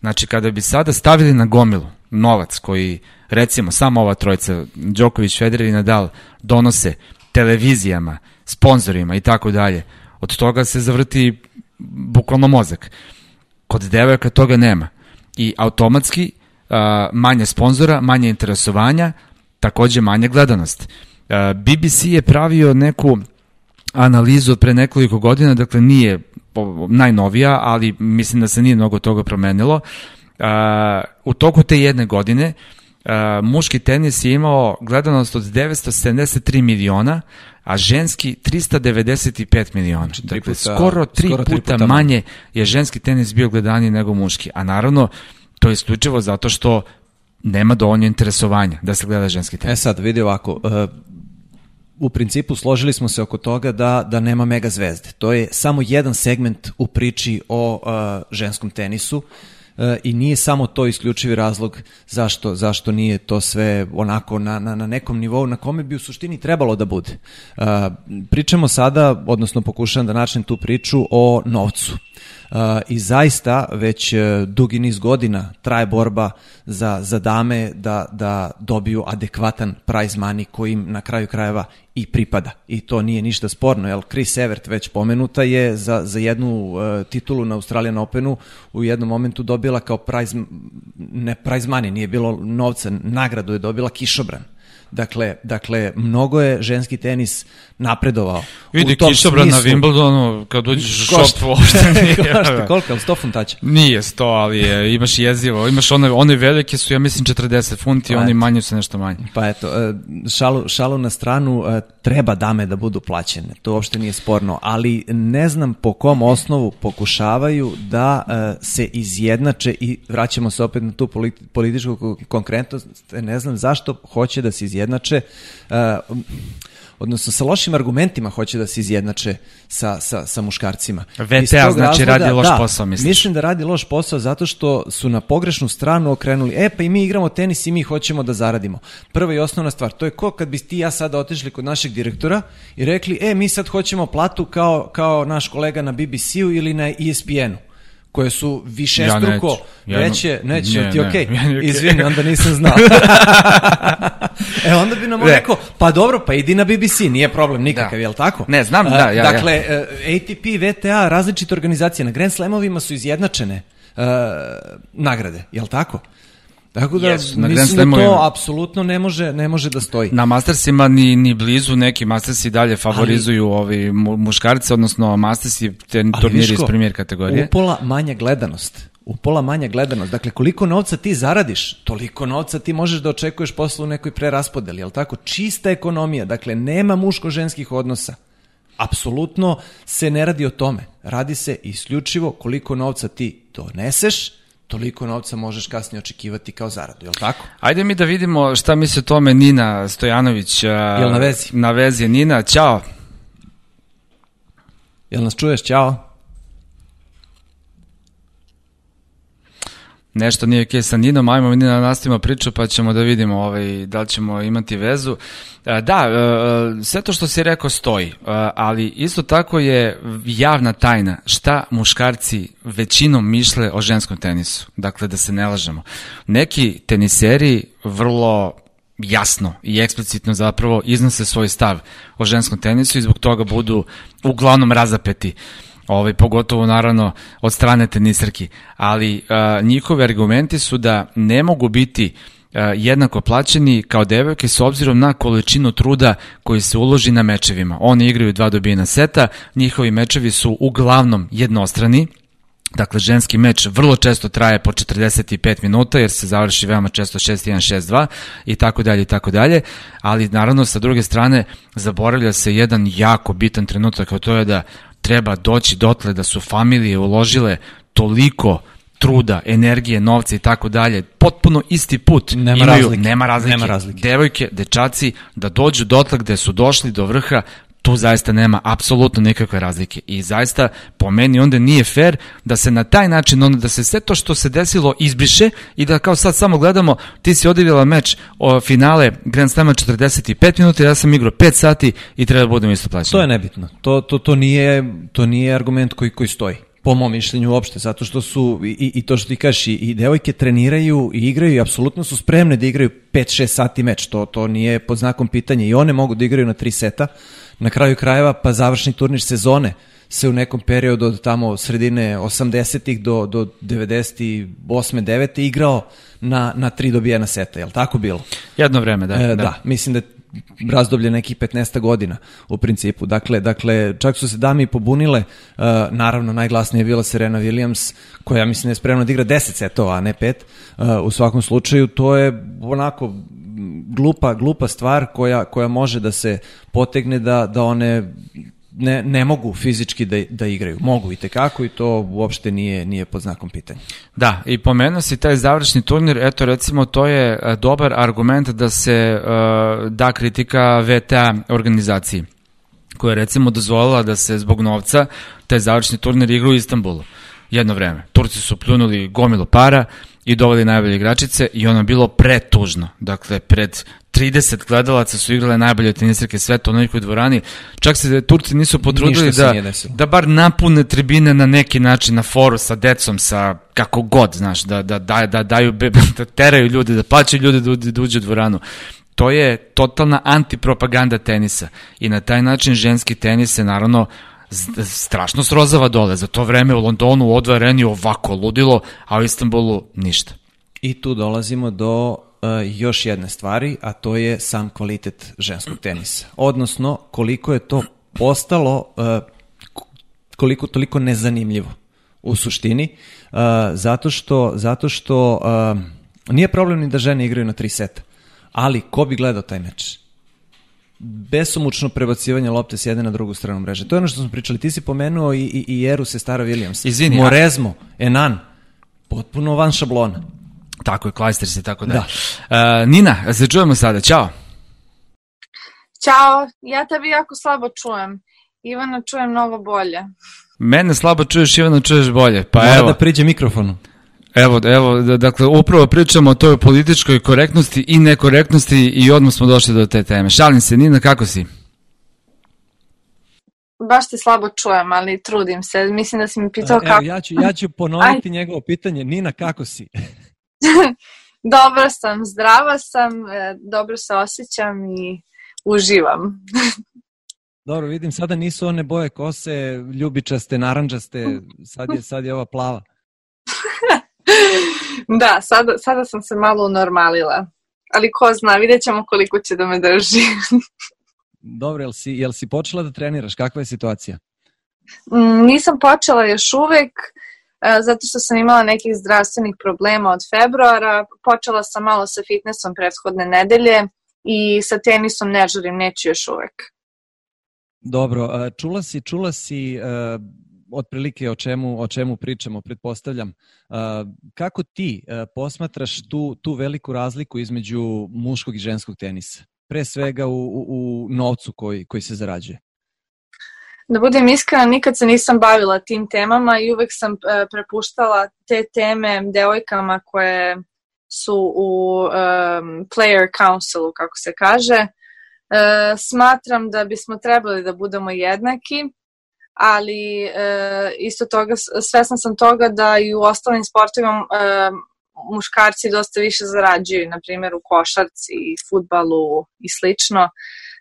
Znači, kada bi sada stavili na gomilu novac koji, recimo, samo ova trojica, Đoković, Federer i Nadal, donose televizijama, sponsorima i tako dalje, od toga se zavrti bukvalno mozak. Kod devojaka toga nema. I automatski manje sponzora, manje interesovanja, takođe manje gledanost. BBC je pravio neku analizu od pre nekoliko godina, dakle nije najnovija, ali mislim da se nije mnogo toga promenilo. U toku te jedne godine muški tenis je imao gledanost od 973 miliona, a ženski 395 miliona. Znači, dakle, puta, skoro tri skoro puta, puta manje je ženski tenis bio gledaniji nego muški. A naravno, To je isključivo zato što nema dovoljno interesovanja da se gleda ženski tenis. E sad, vidi ovako, uh, u principu složili smo se oko toga da, da nema mega zvezde. To je samo jedan segment u priči o uh, ženskom tenisu uh, i nije samo to isključivi razlog zašto, zašto nije to sve onako na, na, na nekom nivou na kome bi u suštini trebalo da bude. Pričamo sada, odnosno pokušavam da načnem tu priču o novcu i zaista već e, dugi niz godina traje borba za, za dame da, da dobiju adekvatan prize money koji im na kraju krajeva i pripada. I to nije ništa sporno, jer Chris Evert već pomenuta je za, za jednu uh, titulu na Australian Openu u jednom momentu dobila kao prize, ne prize money, nije bilo novca, nagradu je dobila kišobran. Dakle, dakle, mnogo je ženski tenis napredovao. Vidi, kišobran na Wimbledonu, kad uđeš u šop, uopšte nije. Košta, koliko, 100 funtaća? Nije 100, ali je, imaš jezivo. Imaš one, one velike su, ja mislim, 40 funti, pa oni manji su nešto manje. Pa eto, e, šalu, šalu na stranu, e, treba dame da budu plaćene, to uopšte nije sporno, ali ne znam po kom osnovu pokušavaju da e, se izjednače i vraćamo se opet na tu političku konkretnost, ne znam zašto hoće da se izjednače odnosno sa lošim argumentima hoće da se izjednače sa, sa, sa muškarcima. VTA znači razloga, radi loš da, posao, misliš? Mislim da radi loš posao zato što su na pogrešnu stranu okrenuli, e pa i mi igramo tenis i mi hoćemo da zaradimo. Prva i osnovna stvar, to je ko kad bi ti ja sada otišli kod našeg direktora i rekli, e mi sad hoćemo platu kao, kao naš kolega na BBC-u ili na ESPN-u koje su višestruko ja neću. Ja veće, neće, ne, ti okej, okay. okay. izvini, onda nisam znao. E onda bi nam on rekao, pa dobro, pa idi na BBC, nije problem nikakav, da. jel tako? Ne, znam, da, ja, Dakle, ja. ATP, VTA, različite organizacije na Grand Slamovima su izjednačene uh, nagrade, jel tako? Tako da yes, na mislim da to apsolutno ne može, ne može da stoji. Na Mastersima ni, ni blizu neki Mastersi dalje favorizuju ali, ovi muškarce, odnosno Mastersi te turniri iz premier kategorije. Upola manja gledanost. Upola manja gledanost. Dakle, koliko novca ti zaradiš, toliko novca ti možeš da očekuješ posle u nekoj preraspodeli, jel tako? Čista ekonomija, dakle, nema muško-ženskih odnosa. Apsolutno se ne radi o tome. Radi se isključivo koliko novca ti doneseš, toliko novca možeš kasnije očekivati kao zaradu, je li tako? Ajde mi da vidimo šta misli o tome Nina Stojanović. Jel na vezi? Na vezi je Nina, ćao. Jel nas čuješ, ćao? Nešto nije okej sa Ninom, ajmo mi da nastavimo priču pa ćemo da vidimo ovaj, da li ćemo imati vezu. E, da, e, e, sve to što si rekao stoji, ali isto tako je javna tajna šta muškarci većinom mišle o ženskom tenisu. Dakle, da se ne lažemo. Neki teniseri vrlo jasno i eksplicitno zapravo iznose svoj stav o ženskom tenisu i zbog toga budu uglavnom razapeti ovaj, pogotovo naravno od strane tenisarki, ali a, njihovi argumenti su da ne mogu biti a, jednako plaćeni kao devojke s obzirom na količinu truda koji se uloži na mečevima. Oni igraju dva dobijena seta, njihovi mečevi su uglavnom jednostrani, Dakle, ženski meč vrlo često traje po 45 minuta jer se završi veoma često 6-1, 6-2 i tako dalje i tako dalje, ali naravno sa druge strane zaboravlja se jedan jako bitan trenutak, a to je da treba doći dotle da su familije uložile toliko truda, energije, novca i tako dalje, potpuno isti put. Nema imaju, razlike. Nema razlike. Nema razlike. Devojke, dečaci, da dođu dotle gde su došli do vrha, tu zaista nema apsolutno nikakve razlike i zaista po meni onda nije fair da se na taj način onda da se sve to što se desilo izbriše i da kao sad samo gledamo ti si odigrala meč o finale Grand Slama 45 minuta ja sam igrao 5 sati i treba da budem isto plaćen. To je nebitno. To, to, to, nije, to nije argument koji, koji stoji po mom mišljenju uopšte, zato što su i, i to što ti kažeš, i, i devojke treniraju i igraju i apsolutno su spremne da igraju 5-6 sati meč, to, to nije pod znakom pitanja i one mogu da igraju na 3 seta, na kraju krajeva pa završni turnir sezone se u nekom periodu od tamo sredine 80-ih do, do 98. 9. igrao na, na tri dobijena seta, je li tako bilo? Jedno vreme, da. E, da. da, mislim da razdoblje nekih 15 godina u principu. Dakle, dakle čak su se dame i pobunile, uh, naravno najglasnije je bila Serena Williams, koja ja mislim je spremna da igra 10 setova, a ne 5. Uh, u svakom slučaju to je onako glupa, glupa stvar koja, koja može da se potegne da, da one ne, ne mogu fizički da, da igraju. Mogu i tekako i to uopšte nije, nije pod znakom pitanja. Da, i pomenuo si taj završni turnir, eto recimo to je e, dobar argument da se uh, da kritika VTA organizaciji koja je recimo dozvolila da se zbog novca taj završni turnir igra u Istanbulu jedno vreme. Turci su pljunuli gomilu para i doveli najbolje igračice i ono je bilo pretužno. Dakle, pred 30 gledalaca su igrale najbolje tenisarke sveta u nekoj dvorani. Čak se Turci nisu potrudili da, da bar napune tribine na neki način na foru sa decom, sa kako god, znaš, da, da, da, da daju, da teraju ljude, da plaćaju ljude da, da uđe u dvoranu. To je totalna antipropaganda tenisa i na taj način ženski tenis se naravno strašno srozava dole. Za to vreme u Londonu u odva ovako ludilo, a u Istanbulu ništa. I tu dolazimo do uh, još jedne stvari, a to je sam kvalitet ženskog tenisa. Odnosno, koliko je to postalo uh, koliko toliko nezanimljivo u suštini, uh, zato što, zato što uh, nije problem ni da žene igraju na tri seta, ali ko bi gledao taj meč? Besomučno prebacivanje lopte s jedne na drugu stranu mreže. To je ono što smo pričali. Ti si pomenuo i, i, i Eru Sestara Williams. Izvini. Morezmo, Enan, potpuno van šablona. Tako je, Klajster se tako da. da. Uh, Nina, se čujemo sada. Ćao. Ćao, ja tebi jako slabo čujem. Ivana čujem mnogo bolje. Mene slabo čuješ, Ivana čuješ bolje. Pa Mora evo. da priđe mikrofonu. Evo, evo, dakle, upravo pričamo o toj političkoj korektnosti i nekorektnosti i odmah smo došli do te teme. Šalim se, Nina, kako si? Baš te slabo čujem, ali trudim se. Mislim da si mi pitao kako... Evo, ja ću, ja ću ponoviti Aj. njegovo pitanje. Nina, kako si? Dobro sam, zdrava sam, e, dobro se osjećam i uživam. Dobro, vidim, sada nisu one boje kose, ljubičaste, naranđaste, sad je, sad je ova plava. da, sada, sada sam se malo unormalila. Ali ko zna, vidjet ćemo koliko će da me drži. Dobro, jel si, jel si počela da treniraš? Kakva je situacija? Mm, nisam počela još uvek, e, zato što sam imala nekih zdravstvenih problema od februara. Počela sam malo sa fitnessom prethodne nedelje i sa tenisom ne želim, neću još uvek. Dobro, e, čula si, čula si uh, otprilike o čemu, o čemu pričamo, pretpostavljam. Uh, kako ti uh, posmatraš tu, tu veliku razliku između muškog i ženskog tenisa? Pre svega u, u, u novcu koji, koji se zarađuje. Da budem iskrena, nikad se nisam bavila tim temama i uvek sam prepuštala te teme devojkama koje su u um, player councilu, kako se kaže. E, smatram da bismo trebali da budemo jednaki, ali e, isto toga, svesna sam toga da i u ostalim sportovima e, muškarci dosta više zarađuju, na primjer u košarci, futbalu i slično.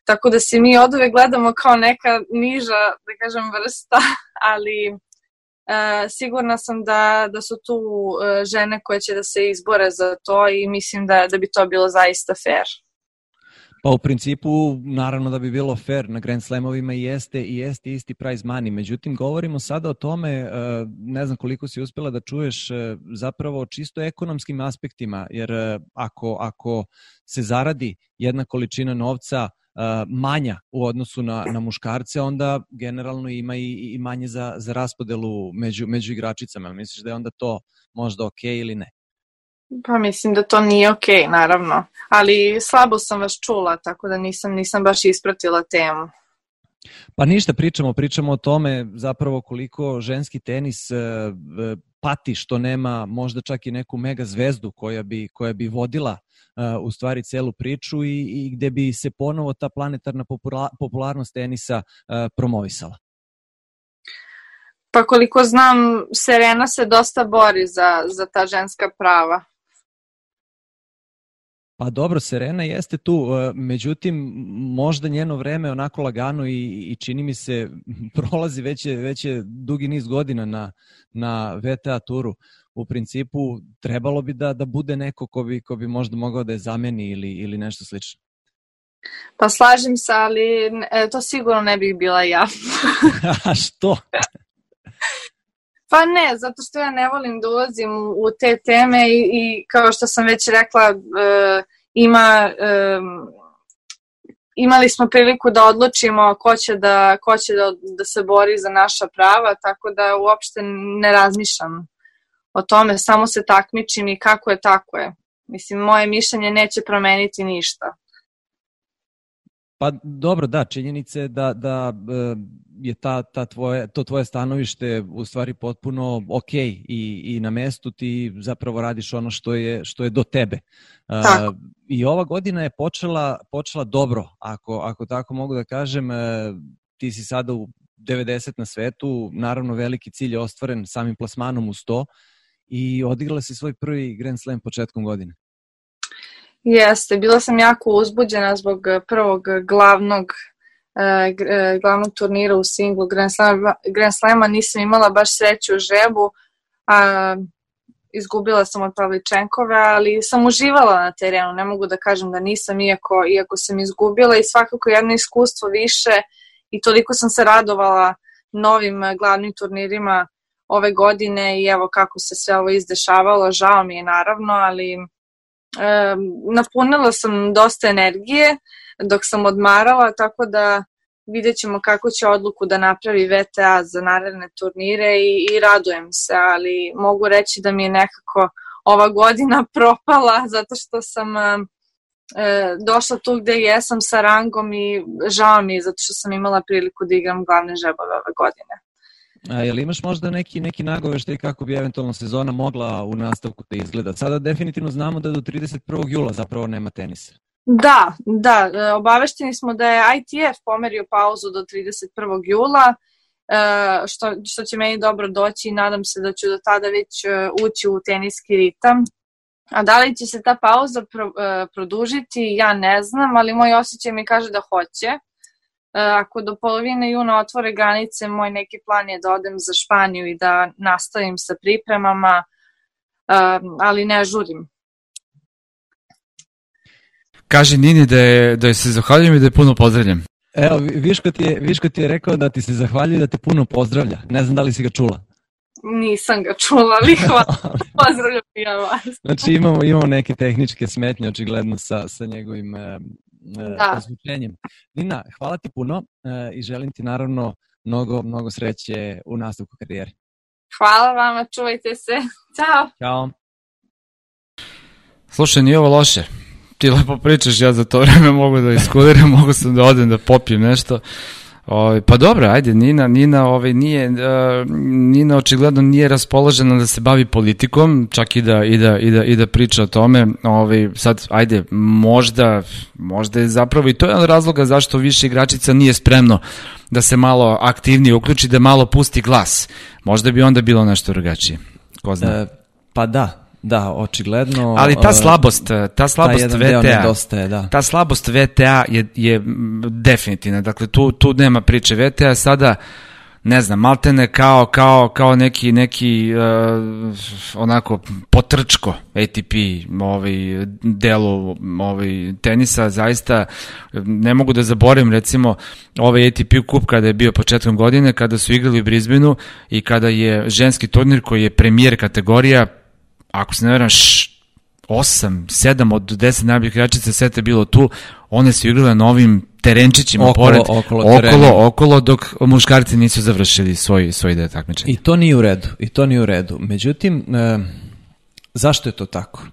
Tako da se mi od uvek gledamo kao neka niža, da kažem, vrsta, ali e, sigurna sam da, da su tu e, žene koje će da se izbore za to i mislim da, da bi to bilo zaista fair. Pa u principu, naravno da bi bilo fair na Grand Slamovima jeste, i jeste isti prize money. Međutim, govorimo sada o tome, e, ne znam koliko si uspela da čuješ, e, zapravo o čisto ekonomskim aspektima, jer e, ako, ako se zaradi jedna količina novca manja u odnosu na, na muškarce, onda generalno ima i, i manje za, za raspodelu među, među igračicama. Misliš da je onda to možda ok ili ne? Pa mislim da to nije okej, okay, naravno. Ali slabo sam vas čula, tako da nisam, nisam baš ispratila temu. Pa ništa, pričamo, pričamo o tome zapravo koliko ženski tenis e, e, pati što nema možda čak i neku mega zvezdu koja bi, koja bi vodila e, u stvari celu priču i, i gde bi se ponovo ta planetarna popularnost tenisa promovisala. Pa koliko znam, Serena se dosta bori za, za ta ženska prava. Pa dobro, Serena jeste tu, e, međutim, možda njeno vreme onako lagano i, i čini mi se prolazi već je, već je dugi niz godina na, na VTA turu. U principu trebalo bi da, da bude neko ko bi, ko bi možda mogao da je zameni ili, ili nešto slično. Pa slažem se, ali e, to sigurno ne bih bila ja. A što? Pa ne, zato što ja ne volim da ulazim u, u te teme i, i kao što sam već rekla, e, ima, e, imali smo priliku da odlučimo ko će, da, ko će da, da se bori za naša prava, tako da uopšte ne razmišljam o tome, samo se takmičim i kako je, tako je. Mislim, moje mišljenje neće promeniti ništa. Pa dobro, da, činjenice da, da e, je ta, ta tvoje, to tvoje stanovište u stvari potpuno ok i, i na mestu ti zapravo radiš ono što je, što je do tebe. Tako. Uh, I ova godina je počela, počela dobro, ako, ako tako mogu da kažem. Uh, ti si sada u 90 na svetu, naravno veliki cilj je ostvaren samim plasmanom u 100 i odigrala si svoj prvi Grand Slam početkom godine. Jeste, bila sam jako uzbuđena zbog prvog glavnog glavnog turnira u singlu Grand Slama, Grand Slama nisam imala baš sreću u žebu, a, izgubila sam od Pavličenkove, ali sam uživala na terenu, ne mogu da kažem da nisam, iako, iako sam izgubila i svakako jedno iskustvo više i toliko sam se radovala novim glavnim turnirima ove godine i evo kako se sve ovo izdešavalo, žao mi je naravno, ali e, napunila sam dosta energije, dok sam odmarala, tako da vidjet ćemo kako će odluku da napravi VTA za naredne turnire i, i radujem se, ali mogu reći da mi je nekako ova godina propala zato što sam e, došla tu gde jesam sa rangom i žao mi je zato što sam imala priliku da igram glavne žebove ove godine. A je li imaš možda neki, neki nagoveštaj kako bi eventualno sezona mogla u nastavku da izgleda? Sada definitivno znamo da do 31. jula zapravo nema tenisa. Da, da, e, obavešteni smo da je ITF pomerio pauzu do 31. jula, e, što, što će meni dobro doći i nadam se da ću do tada već e, ući u teniski ritam A da li će se ta pauza pro, produžiti, ja ne znam, ali moj osjećaj mi kaže da hoće. Ako do polovine juna otvore granice, moj neki plan je da odem za Španiju i da nastavim sa pripremama, ali ne žurim. Kaži Nini da, je, da je se zahvaljujem i da je puno pozdravljam. Evo, Viško ti, je, Viško ti je rekao da ti se zahvaljuje da te puno pozdravlja. Ne znam da li si ga čula. Nisam ga čula, ali hvala. Pozdravljam ja vas. Znači imamo, imamo neke tehničke smetnje očigledno sa, sa njegovim e, da. ozvučenjem. Nina, hvala ti puno e, i želim ti naravno mnogo, mnogo sreće u nastavku karijere. Hvala vama, čuvajte se. Ćao. Ćao. Slušaj, nije ovo loše ti lepo pričaš, ja za to vreme mogu da iskuliram, mogu sam da odem da popijem nešto. O, ovaj, pa dobro, ajde, Nina, Nina, ovaj, nije, uh, Nina očigledno nije raspoložena da se bavi politikom, čak i da, i da, i da, i da priča o tome. Ovaj, sad, ajde, možda, možda je zapravo i to je razloga zašto više igračica nije spremno da se malo aktivnije uključi, da malo pusti glas. Možda bi onda bilo nešto drugačije. Ko zna? E, pa da, Da, očigledno. Ali ta slabost, ta slabost ta VTA, nedostaje, da. ta slabost VTA je, je definitivna. Dakle, tu, tu nema priče. VTA sada, ne znam, maltene kao, kao, kao neki, neki uh, onako potrčko ATP ovaj, delu ovaj, tenisa, zaista ne mogu da zaborim recimo ovaj ATP kup kada je bio početkom godine, kada su igrali u Brisbaneu i kada je ženski turnir koji je premijer kategorija ako se ne veram, 8, 7 od 10 najboljih igračica sveta bilo tu, one su igrale na ovim terenčićima okolo, pored, okolo, okolo, okolo, dok muškarci nisu završili svoj, svoj deo takmičenja. I to nije u redu, i to nije u redu. Međutim, e, zašto je to tako?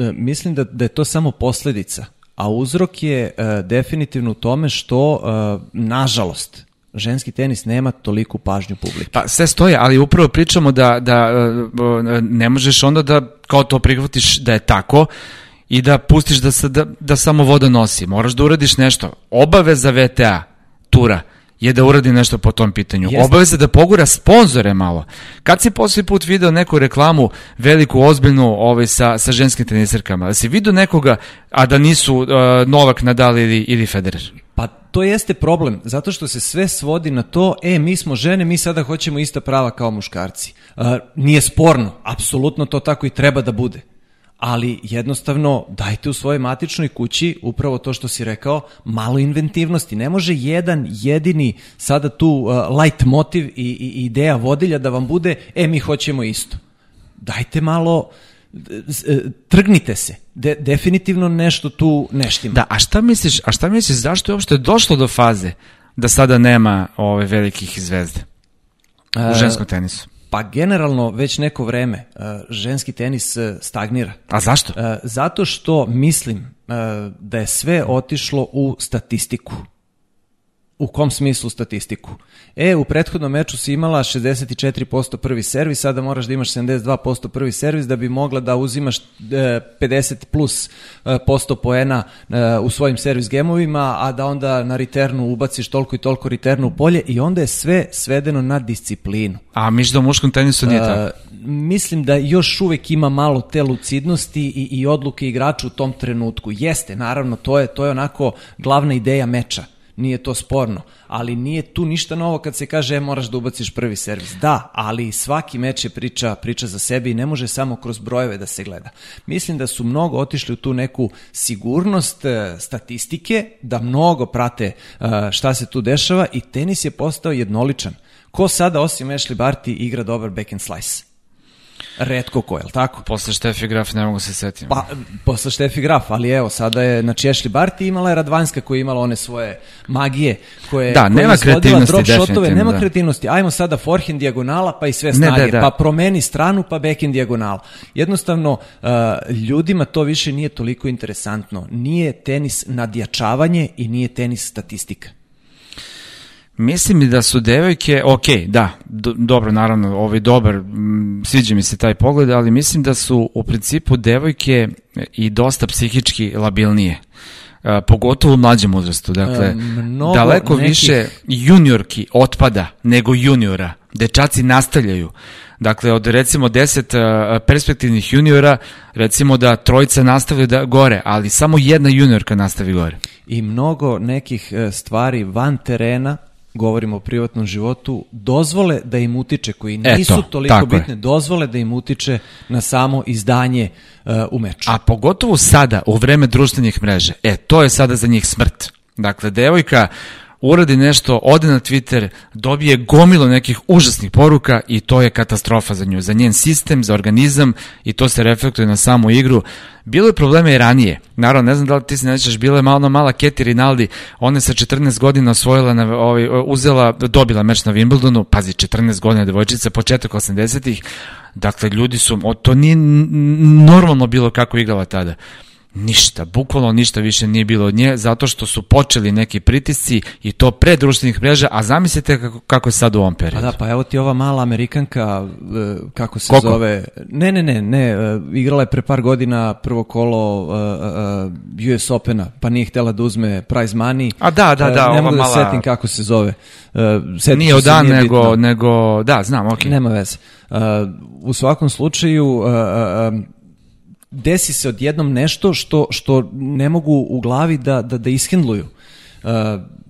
E, mislim da, da je to samo posledica, a uzrok je e, definitivno u tome što, e, nažalost, ženski tenis nema toliku pažnju publike. Pa sve stoje, ali upravo pričamo da, da e, ne možeš onda da kao to prihvatiš da je tako i da pustiš da, se, da, da samo voda nosi. Moraš da uradiš nešto. Obaveza VTA tura je da uradi nešto po tom pitanju. Jeste. Obaveza da pogura sponzore malo. Kad si poslednji put video neku reklamu veliku, ozbiljnu ovaj, sa, sa ženskim tenisarkama? Da si video nekoga, a da nisu uh, Novak, Nadal ili, ili Federer? To jeste problem, zato što se sve svodi na to, e, mi smo žene, mi sada hoćemo ista prava kao muškarci. Uh, nije sporno, apsolutno to tako i treba da bude ali jednostavno dajte u svojoj matičnoj kući upravo to što si rekao, malo inventivnosti. Ne može jedan jedini sada tu uh, light motiv i, i ideja vodilja da vam bude, e mi hoćemo isto. Dajte malo e, trgnite se. De, definitivno nešto tu neštima. Da, a šta misliš, a šta misliš zašto je uopšte došlo do faze da sada nema ove velikih zvezde u ženskom tenisu? Pa generalno već neko vreme e, ženski tenis e, stagnira. A zašto? E, zato što mislim da je sve otišlo u statistiku. U kom smislu statistiku? E, u prethodnom meču si imala 64% prvi servis, sada moraš da imaš 72% prvi servis da bi mogla da uzimaš 50 plus posto poena u svojim servis gemovima, a da onda na returnu ubaciš toliko i toliko returnu u polje i onda je sve svedeno na disciplinu. A miš da u muškom tenisu nije tako? mislim da još uvek ima malo te lucidnosti i, i odluke igrača u tom trenutku. Jeste, naravno, to je, to je onako glavna ideja meča nije to sporno, ali nije tu ništa novo kad se kaže e, moraš da ubaciš prvi servis. Da, ali svaki meč je priča, priča za sebe i ne može samo kroz brojeve da se gleda. Mislim da su mnogo otišli u tu neku sigurnost e, statistike, da mnogo prate e, šta se tu dešava i tenis je postao jednoličan. Ko sada osim Ashley Barty igra dobar back and slice? Redko ko, je li tako? Posle Štefi Graf ne mogu se setiti. Pa, posle Štefi Graf, ali evo, sada je, znači, Ashley Barty imala je Radvanska koja je imala one svoje magije, koje, da, koje nema kreativnosti, drop shotove, nema da. kreativnosti, ajmo sada forehand dijagonala, pa i sve snage, ne, da, da. pa promeni stranu, pa backhand dijagonala. Jednostavno, uh, ljudima to više nije toliko interesantno. Nije tenis nadjačavanje i nije tenis statistika. Mislim da su devojke, ok, da, do, dobro, naravno, ovaj dobar, m, sviđa mi se taj pogled, ali mislim da su u principu devojke i dosta psihički labilnije. Uh, pogotovo u mlađem uzrastu. Dakle, e, daleko nekih... više juniorki otpada nego juniora. Dečaci nastavljaju Dakle, od recimo 10 perspektivnih juniora, recimo da trojica nastavi da gore, ali samo jedna juniorka nastavi gore. I mnogo nekih stvari van terena govorimo o privatnom životu, dozvole da im utiče, koji nisu Eto, toliko bitne, je. dozvole da im utiče na samo izdanje uh, u meču. A pogotovo sada, u vreme društvenih mreža, e, to je sada za njih smrt. Dakle, devojka uradi nešto, ode na Twitter, dobije gomilo nekih užasnih poruka i to je katastrofa za nju, za njen sistem, za organizam i to se reflektuje na samu igru. Bilo je probleme i ranije. Naravno, ne znam da li ti se nećeš, bila je malo mala Keti Rinaldi, ona je sa 14 godina osvojila, na, ovaj, uzela, dobila meč na Wimbledonu, pazi, 14 godina devojčica, početak 80-ih, dakle, ljudi su, to nije normalno bilo kako igrala tada. Ništa, bukvalno ništa više nije bilo od nje, zato što su počeli neki pritisci i to pre društvenih mreža, a zamislite kako, kako je sad u ovom periodu. Pa da, pa evo ti ova mala Amerikanka, e, kako se Koliko? zove... Ne, ne, ne, ne, e, igrala je pre par godina prvo kolo uh, uh, US Opena, pa nije htela da uzme prize money. A da, da, da, ne mogu da mala... setim kako se zove. Uh, nije od dan, nego, bitno. nego, da, znam, ok. Nema veze. U svakom slučaju, desi se odjednom nešto što, što ne mogu u glavi da, da, da ishendluju. Uh,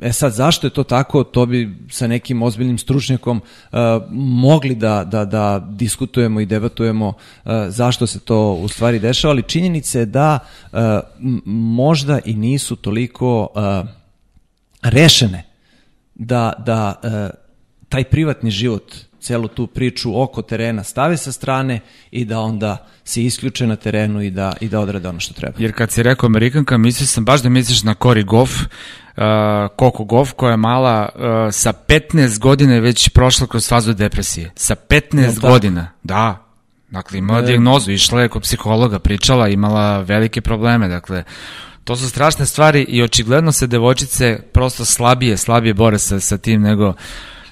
e sad, zašto je to tako, to bi sa nekim ozbiljnim stručnjakom uh, mogli da, da, da diskutujemo i debatujemo uh, zašto se to u stvari dešava, ali činjenica je da možda i nisu toliko rešene da, da taj privatni život celu tu priču oko terena stave sa strane i da onda se isključe na terenu i da, i da odrade ono što treba. Jer kad si rekao Amerikanka, mislio sam baš da misliš na Cory Goff, uh, Coco Goff, koja je mala uh, sa 15 godina već prošla kroz fazu depresije. Sa 15 no, godina, da. Dakle, imala e... diagnozu, išla je kod psihologa, pričala, imala velike probleme, dakle, to su strašne stvari i očigledno se devojčice prosto slabije, slabije bore sa, sa tim nego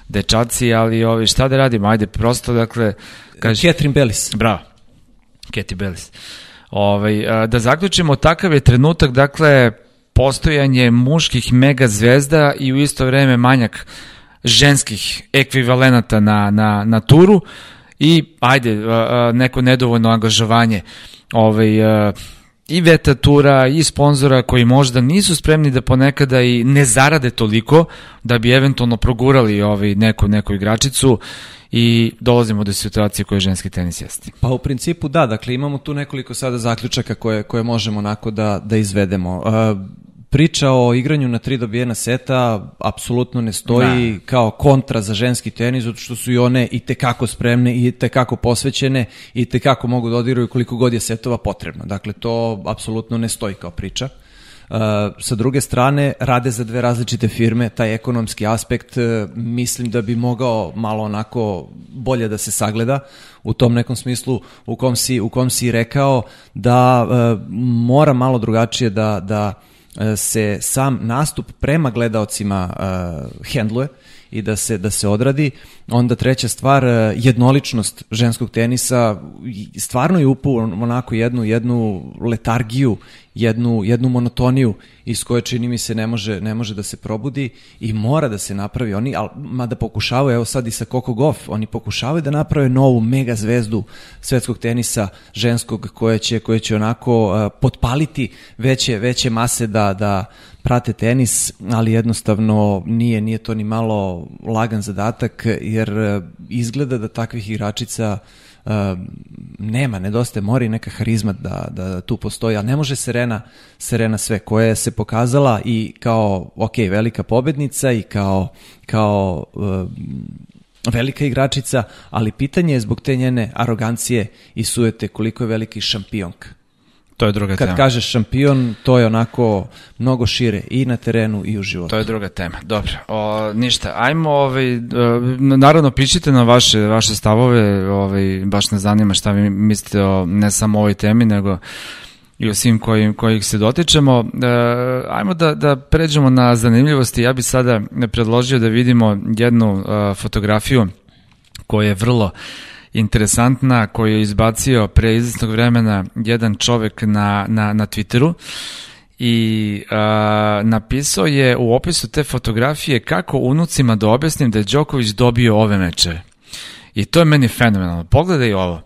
dečaci, ali ovi, šta da radimo, ajde, prosto, dakle... Kaži, Catherine Bellis. Bravo, Cathy Bellis. Ovaj, da zaključimo, takav je trenutak, dakle, postojanje muških mega zvezda i u isto vreme manjak ženskih ekvivalenata na, na, na turu i ajde, neko nedovoljno angažovanje ovaj, i vetatura i sponzora koji možda nisu spremni da ponekada i ne zarade toliko da bi eventualno progurali ovaj neku, neku igračicu i dolazimo do situacije koje ženski tenis jeste. Pa u principu da, dakle imamo tu nekoliko sada zaključaka koje, koje možemo onako da, da izvedemo. Uh, priča o igranju na tri dobijena seta apsolutno ne stoji da. kao kontra za ženski tenis, zato što su i one i tekako spremne i tekako posvećene i tekako mogu da odigraju koliko god je setova potrebno. Dakle, to apsolutno ne stoji kao priča. Uh, sa druge strane, rade za dve različite firme, taj ekonomski aspekt uh, mislim da bi mogao malo onako bolje da se sagleda u tom nekom smislu u kom si, u kom si rekao da uh, mora malo drugačije da, da se sam nastup prema gledaocima uh, hendluje i da se da se odradi. Onda treća stvar, e, jednoličnost ženskog tenisa stvarno je upu onako jednu jednu letargiju, jednu jednu monotoniju iz koje čini mi se ne može ne može da se probudi i mora da se napravi oni al mada pokušavaju evo sad i sa Coco Goff, oni pokušavaju da naprave novu mega zvezdu svetskog tenisa ženskog koje će koje će onako uh, potpaliti veće veće mase da da prate tenis, ali jednostavno nije, nije to ni malo lagan zadatak, jer e, izgleda da takvih igračica uh, nema, nedostaje, mora i neka harizma da, da tu postoji, ali ne može Serena, Serena sve, koja se pokazala i kao, ok, velika pobednica i kao, kao uh, velika igračica, ali pitanje je zbog te njene arogancije i sujete koliko je veliki šampionka. To je druga Kad tema. Kad kažeš šampion, to je onako mnogo šire i na terenu i u životu. To je druga tema. Dobro. O, ništa. Ajmo, ovaj, naravno, pišite na vaše, vaše stavove, ovaj, baš ne zanima šta vi mislite o ne samo ovoj temi, nego i o svim kojim, kojih se dotičemo. E, ajmo da, da pređemo na zanimljivosti. Ja bih sada predložio da vidimo jednu uh, fotografiju koja je vrlo interesantna koju je izbacio pre izvesnog vremena jedan čovek na, na, na Twitteru i a, napisao je u opisu te fotografije kako unucima da objasnim da je Đoković dobio ove mečeve. I to je meni fenomenalno. Pogledaj ovo.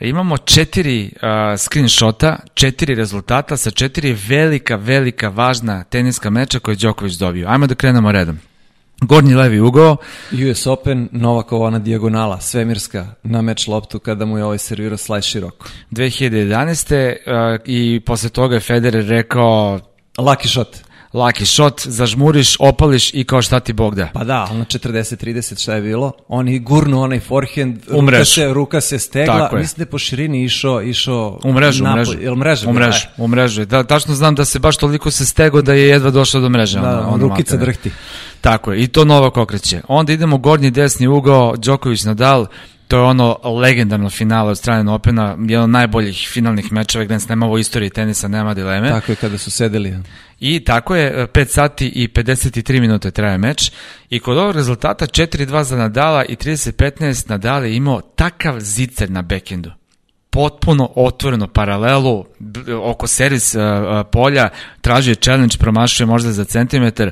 Imamo četiri uh, screenshota, četiri rezultata sa četiri velika, velika, važna teniska meča koje je Đoković dobio. Ajmo da krenemo redom. Gornji levi ugao. US Open, Novakova ona dijagonala, svemirska, na meč loptu kada mu je ovaj servirao slajd široko. 2011. Uh, i posle toga je Federer rekao... Lucky shot laki shot, zažmuriš, opališ i kao šta ti Bog da. Pa da, ono 40-30 šta je bilo, oni gurnu onaj forehand, ruka se, ruka se stegla, Tako mislim da je po širini išao, išao u mrežu, napoj, mrežu. Jel mreža? U mrežu, u mrežu. Da, tačno znam da se baš toliko se stego da je jedva došao do mreže. Da, ono rukica drhti. Tako je, i to Novak okreće. Onda idemo gornji desni ugao, Đoković Nadal, to je ono legendarno finale od strane Opena, jedan od najboljih finalnih mečeva gde nema u istoriji tenisa, nema dileme. Tako je kada su sedeli. I tako je, 5 sati i 53 minute traje meč i kod ovog rezultata 4-2 za Nadala i 30-15 Nadal je imao takav zicer na bekendu potpuno otvoreno paralelu oko servis uh, polja, tražio challenge, promašuje možda za centimetar,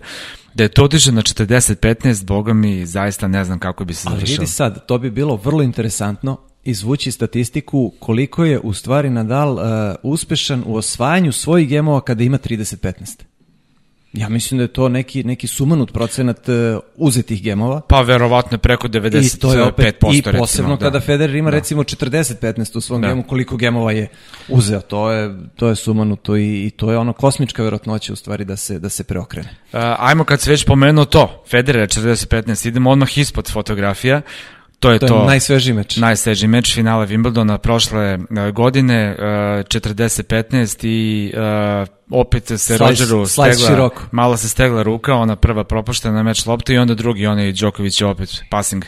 da je to otišao na 40-15, boga mi zaista ne znam kako bi se završao. Ali vidi sad, to bi bilo vrlo interesantno izvući statistiku koliko je u stvari Nadal uh, uspešan u osvajanju svojih gemova kada ima 30-15. Ja mislim da je to neki, neki sumanut procenat uh, uzetih gemova. Pa verovatno je preko 95%. I to je opet, i posebno recimo, kada da. Federer ima da. recimo 40-15 u svom da. gemu, koliko gemova je uzeo. To je, to je sumanuto i, i to je ono kosmička verotnoća u stvari da se, da se preokrene. Uh, ajmo kad se već pomenuo to, Federer 40-15, idemo odmah ispod fotografija. To je to. to je najsvežiji meč. Najsvežiji meč finala Wimbledona prošle uh, godine, uh, 40-15 i uh, opet se slice, Rogeru stegla, široko. malo se stegla ruka, ona prva propuštena meč lopte i onda drugi, onaj Đoković je opet passing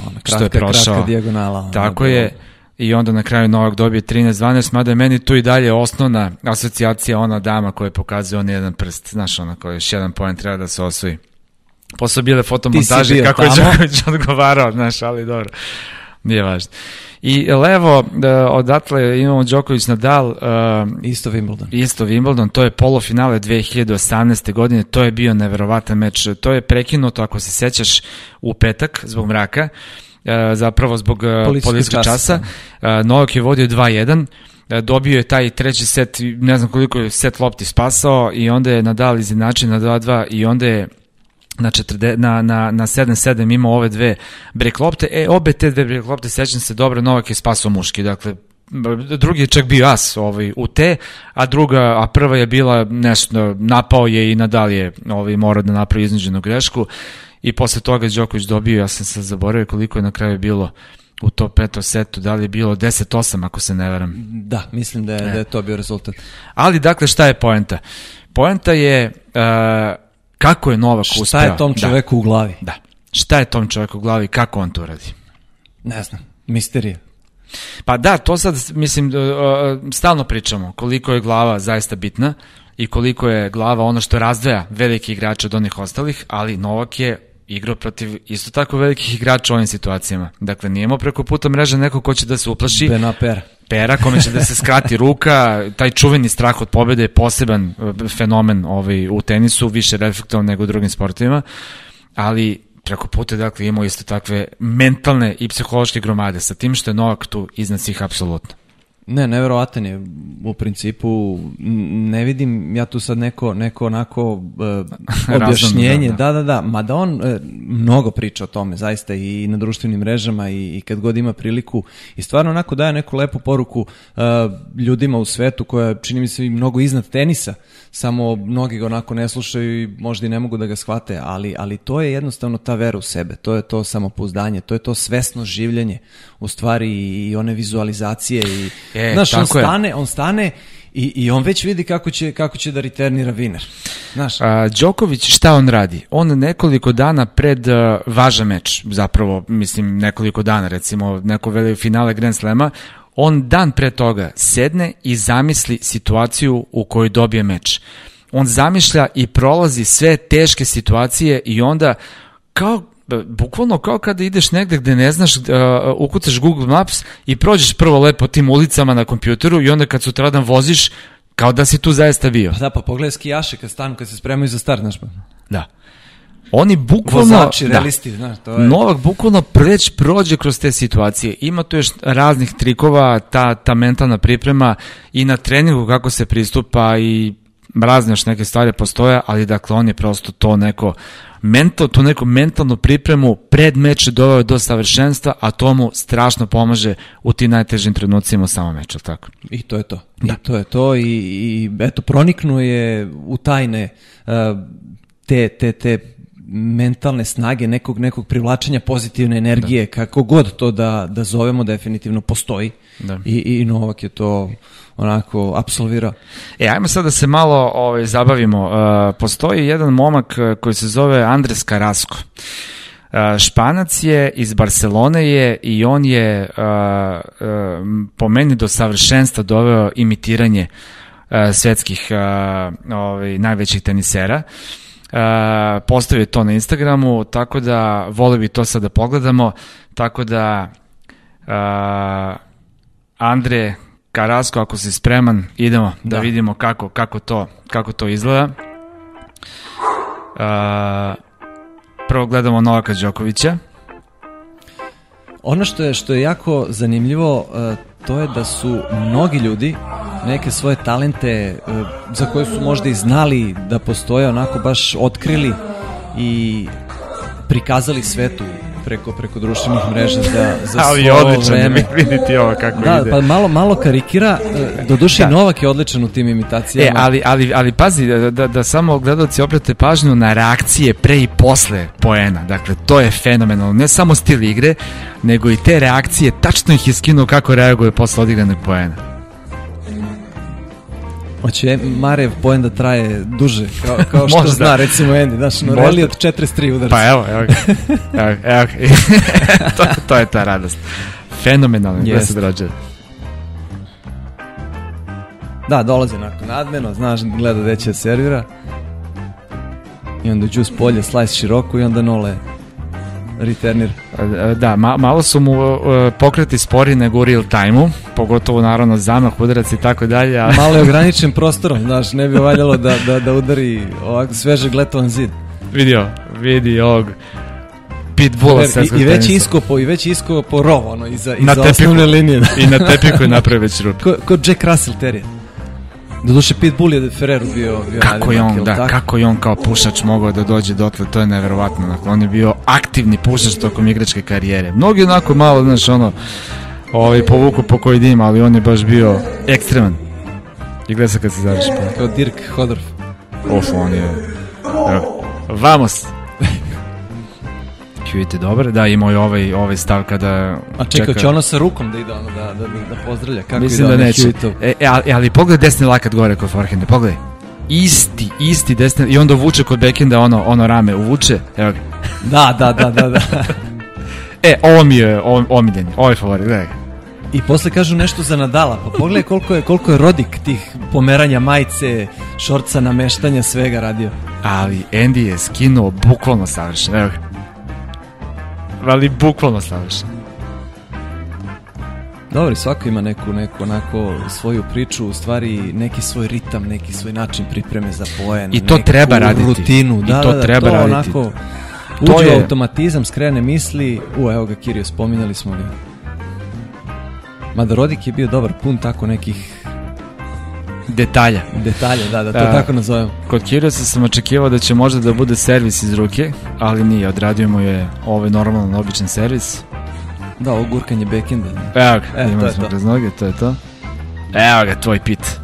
ona, kratka, što je prošao. Kratka dijagonala. Tako je. I onda na kraju Novak dobije 13-12, mada je meni tu i dalje osnovna asocijacija ona dama koja pokazuje on jedan prst, znaš ona koja još jedan poen treba da se osvoji. Posle bile fotomontaže kako je Đoković odgovarao, znaš, ali dobro, nije važno. I levo, da, odatle imamo Đoković Nadal. Uh, isto Wimbledon. Isto Wimbledon, to je polofinale 2018. godine, to je bio neverovatan meč. To je prekinuto, ako se sećaš, u petak zbog mraka, uh, zapravo zbog uh, policijskog časa. časa. Uh, Novak je vodio 2-1 dobio je taj treći set, ne znam koliko je set lopti spasao i onda je Nadal izjednačen na 2-2 i onda je na, 40, na, na, na 7-7 imao ove dve break lopte, e, obe te dve break lopte, sećam se dobro, Novak je spasao muški, dakle, drugi je čak bio as ovaj, u te, a druga, a prva je bila nešto, napao je i nadal je ovaj, morao da napravi iznuđenu grešku i posle toga Đoković dobio, ja sam se zaboravio koliko je na kraju bilo u to peto setu, da li je bilo 10-8 ako se ne veram. Da, mislim da je, e. da je to bio rezultat. Ali dakle šta je poenta? Poenta je uh, Kako je Novak uspeo? Šta je tom da. čoveku da. u glavi? Da. Šta je tom čoveku u glavi? Kako on to radi? Ne znam. Misterija. Pa da, to sad, mislim, stalno pričamo koliko je glava zaista bitna i koliko je glava ono što razdvaja veliki igrače od onih ostalih, ali Novak je igrao protiv isto tako velikih igrača u ovim situacijama. Dakle, nijemo preko puta mreža neko ko će da se uplaši. Benaper. Pera, kome će da se skrati ruka, taj čuveni strah od pobede je poseban e, fenomen ovaj, u tenisu, više reflektovan nego u drugim sportovima, ali preko puta dakle imao isto takve mentalne i psihološke gromade sa tim što je Novak tu iznad svih apsolutno. Ne, neverovatan je u principu, ne vidim ja tu sad neko, neko onako uh, objašnjenje, da, da, da, da, mada on uh, mnogo priča o tome, zaista i na društvenim mrežama i, i kad god ima priliku i stvarno onako daje neku lepu poruku uh, ljudima u svetu koja čini mi se i mnogo iznad tenisa, samo mnogi ga onako ne slušaju i možda i ne mogu da ga shvate, ali, ali to je jednostavno ta vera u sebe, to je to samopouzdanje, to je to svesno življenje, u stvari i one vizualizacije i E, Znaš, on stane, je. on stane i, i on već vidi kako će, kako će da returnira Viner. Znaš. A, Đoković šta on radi? On nekoliko dana pred uh, važan meč, zapravo, mislim, nekoliko dana, recimo, neko veli finale Grand Slema, on dan pre toga sedne i zamisli situaciju u kojoj dobije meč. On zamišlja i prolazi sve teške situacije i onda kao bukvalno kao kada ideš negde gde ne znaš, uh, ukucaš Google Maps i prođeš prvo lepo tim ulicama na kompjuteru i onda kad sutradan voziš, kao da si tu zaista bio. Pa da, pa pogledaj skijaše kad stanu, kad se spremaju za start, znaš pa. Da. Oni bukvalno... Vozači, da, realisti, znaš, to je... Novak bukvalno preć prođe kroz te situacije. Ima tu još raznih trikova, ta, ta mentalna priprema i na treningu kako se pristupa i razne još neke stvari postoje, ali dakle on je prosto to neko mental, tu neku mentalnu pripremu pred meč doveo do savršenstva, a to mu strašno pomaže u tim najtežim trenucima samom meču, tako? I to je to. Da. I to je to i, i eto, proniknu je u tajne uh, te, te, te mentalne snage, nekog, nekog privlačenja pozitivne energije, da. kako god to da, da zovemo, definitivno postoji. Da. I, I Novak je to onako apsolvirao. E, ajmo sad da se malo ovaj, zabavimo. Uh, postoji jedan momak uh, koji se zove Andres Carrasco. Uh, Španac je, iz Barcelone je i on je uh, uh, po meni do savršenstva doveo imitiranje uh, svetskih uh, ovaj, najvećih tenisera. Uh, postavio to na Instagramu, tako da vole bi to sad da pogledamo, tako da uh, Andre Karasko, ako si spreman, idemo da, da vidimo kako, kako, to, kako to izgleda. Uh, prvo gledamo Novaka Đokovića. Ono što je, što je jako zanimljivo, uh, to je da su mnogi ljudi neke svoje talente uh, za koje su možda i znali da postoje onako baš otkrili i prikazali svetu preko preko društvenih mreža za za Ali odlično vreme. vidite ovo kako da, ide. pa malo malo karikira, e, do duše da. Novak je odličan u tim imitacijama. E, ali ali ali pazi da, da, da samo gledaoci obrate pažnju na reakcije pre i posle poena. Dakle, to je fenomenalno. Ne samo stil igre, nego i te reakcije, tačno ih je skinuo kako reaguje posle odigranog poena. Hoće Marev poen da traje duže, kao, kao što zna recimo Andy, znaš, Noreli od 43 udarca. Pa evo, evo ga. Evo, evo ga. to, to je ta radost. Fenomenalno, yes. da se drađe. Da, dolaze nakon nadmeno, znaš, gleda gde će servira. I onda džus polje, slice široko i onda nole returnir. Da, ma, malo su mu uh, pokreti spori nego u real time-u, pogotovo naravno zamah, udarac i tako dalje. A... Malo je ograničen prostorom, znaš, ne bi valjalo da, da, da udari ovako sveže gletovan zid. Vidio, vidi ovog pitbulla I, i već iskopo, i već iskopo rov, ono, iza, iza na osnovne linije. I na tepiku je napravio već rup. Ko, ko Jack Russell Terrier. Doduše Pitbull je Ferreru bio, bio kako je on, da, tako? kako je on kao pušač mogao da dođe dotle, to je neverovatno. Dakle, on je bio aktivni pušač tokom igračke karijere. Mnogi onako malo, znaš, ono, ovaj, povuku po koji dim, ali on je baš bio ekstreman. I gleda se kad se završi. Kao Dirk Hodorf. Uf, on je... Evo, vamos! Vidite, dobro, da, ima i ovaj, ovaj stav kada... A čekaj, čeka... će ono sa rukom da ide ono, da, da, da pozdravlja? Kako Mislim da neće. E, e, ali, ali pogledaj desni lakat gore kod forehanda, pogledaj. Isti, isti desni, i onda vuče kod backenda ono, ono rame, uvuče, evo ga. Da, da, da, da, da. e, ovo mi je omiljeni, ovo je favorit, gledaj ga. I posle kažu nešto za Nadala, pa pogledaj koliko je, koliko je rodik tih pomeranja majice, šorca, nameštanja, svega radio. Ali Andy je skinuo bukvalno savršeno, evo ga ali bukvalno savršen. Dobro, svako ima neku, neku onako svoju priču, u stvari neki svoj ritam, neki svoj način pripreme za poen. I to treba raditi. Rutinu, da, I to da, da, treba to raditi. Onako, uđe to je... automatizam, skrene misli, u, evo ga Kirio, spominjali smo ga. Mada Rodik je bio dobar, pun tako nekih detalja. Detalja, da, da, to A, tako nazovem. Kod Kiriosa sam očekivao da će možda da bude servis iz ruke, ali nije, odradio mu je ovaj normalan, običan servis. Da, ovo gurkanje backenda. Evo ga, e, imali smo kroz noge, to je to. Evo ga, tvoj pit.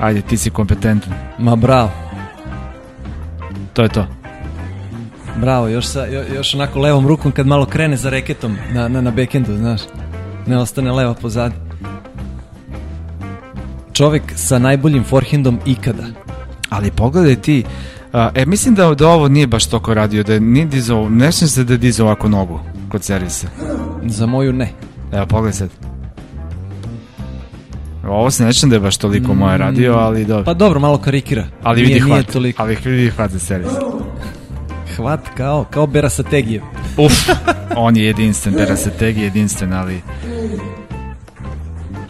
Ajde, ti si kompetentan. Ma bravo. To je to. Bravo, još, sa, još onako levom rukom kad malo krene za reketom na, na, na backendu, znaš. Ne ostane leva pozadi čovek sa najboljim forehandom ikada. Ali pogledaj ti, uh, e, mislim da, da ovo nije baš toko radio, da nije dizao, ne se da je dizao ovako nogu kod servisa. Za moju ne. Evo, pogledaj sad. Ovo se nećem da je baš toliko mm, moje radio, ali dobro. Pa dobro, malo karikira. Ali nije, vidi hvat, nije toliko. ali vidi hvat za servis. Hvat kao, kao Bera Sategije. Uf, on je jedinstven, Bera Sategije jedinstven, ali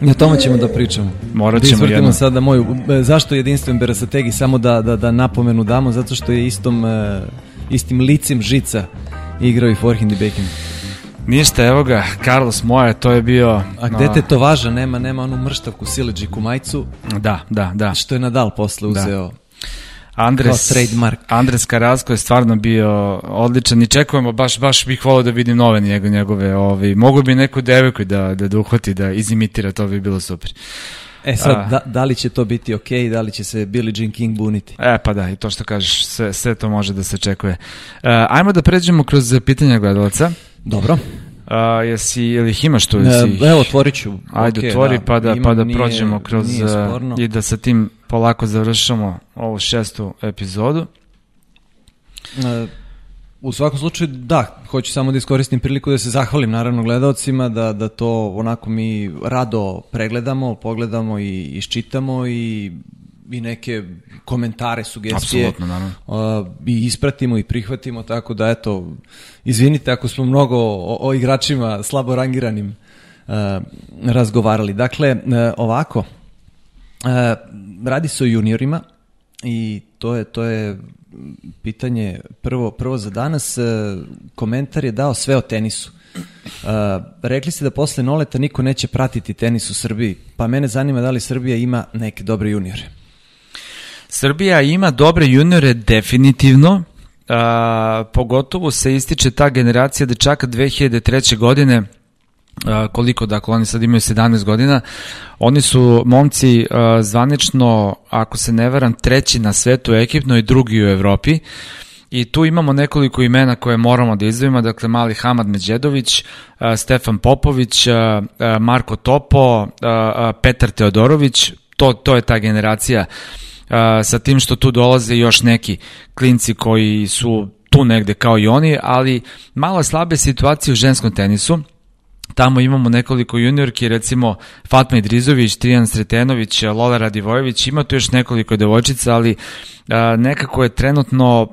Ja tome ćemo da pričamo. Morat ćemo jedno. sada moju, e, zašto jedinstven Berasategi, samo da, da, da napomenu damo, zato što je istom, e, istim licim žica igrao i forehand i backhand. Ništa, evo ga, Carlos Moja, to je bio... A gde te to važa, nema, nema onu mrštavku sileđiku majicu. Da, da, da. Što je Nadal posle uzeo. Da. Andres, trademark. Andres Karasko je stvarno bio odličan i čekujemo, baš, baš bih volio da vidim nove njegove, njegove ovi, mogu bi neku devojku da, da, da uhvati, da izimitira, to bi bilo super. E sad, da, da li će to biti ok, da li će se Billie Jean King buniti? E pa da, i to što kažeš, sve, sve to može da se čekuje. Uh, ajmo da pređemo kroz pitanja gledalaca. Dobro. A, jesi, ili ih imaš tu? Jesi... Evo, otvorit ću. Ajde, okay, otvori da, pa da, pa da nije, prođemo kroz i da sa tim polako završamo ovu šestu epizodu. E, u svakom slučaju, da, hoću samo da iskoristim priliku da se zahvalim naravno gledalcima, da, da to onako mi rado pregledamo, pogledamo i iščitamo i i neke komentare, sugestije uh, i ispratimo i prihvatimo, tako da eto, izvinite ako smo mnogo o, o igračima slabo rangiranim uh, razgovarali. Dakle, uh, ovako, radi se o juniorima i to je, to je pitanje prvo, prvo za danas. Uh, komentar je dao sve o tenisu. Uh, rekli ste da posle Noleta niko neće pratiti tenis u Srbiji, pa mene zanima da li Srbija ima neke dobre juniore. Srbija ima dobre juniore definitivno, a, pogotovo se ističe ta generacija dečaka 2003. godine, koliko, dakle, oni sad imaju 17 godina, oni su momci zvanično, ako se ne varam, treći na svetu ekipno i drugi u Evropi, I tu imamo nekoliko imena koje moramo da izdvojimo, dakle Mali Hamad Međedović, Stefan Popović, Marko Topo, Petar Teodorović, to, to je ta generacija sa tim što tu dolaze još neki klinci koji su tu negde kao i oni, ali malo slabe situacije u ženskom tenisu. Tamo imamo nekoliko juniorki, recimo Fatma Idrizović, Trijan Sretenović, Lola Radivojević, ima tu još nekoliko devojčica, ali a, nekako je trenutno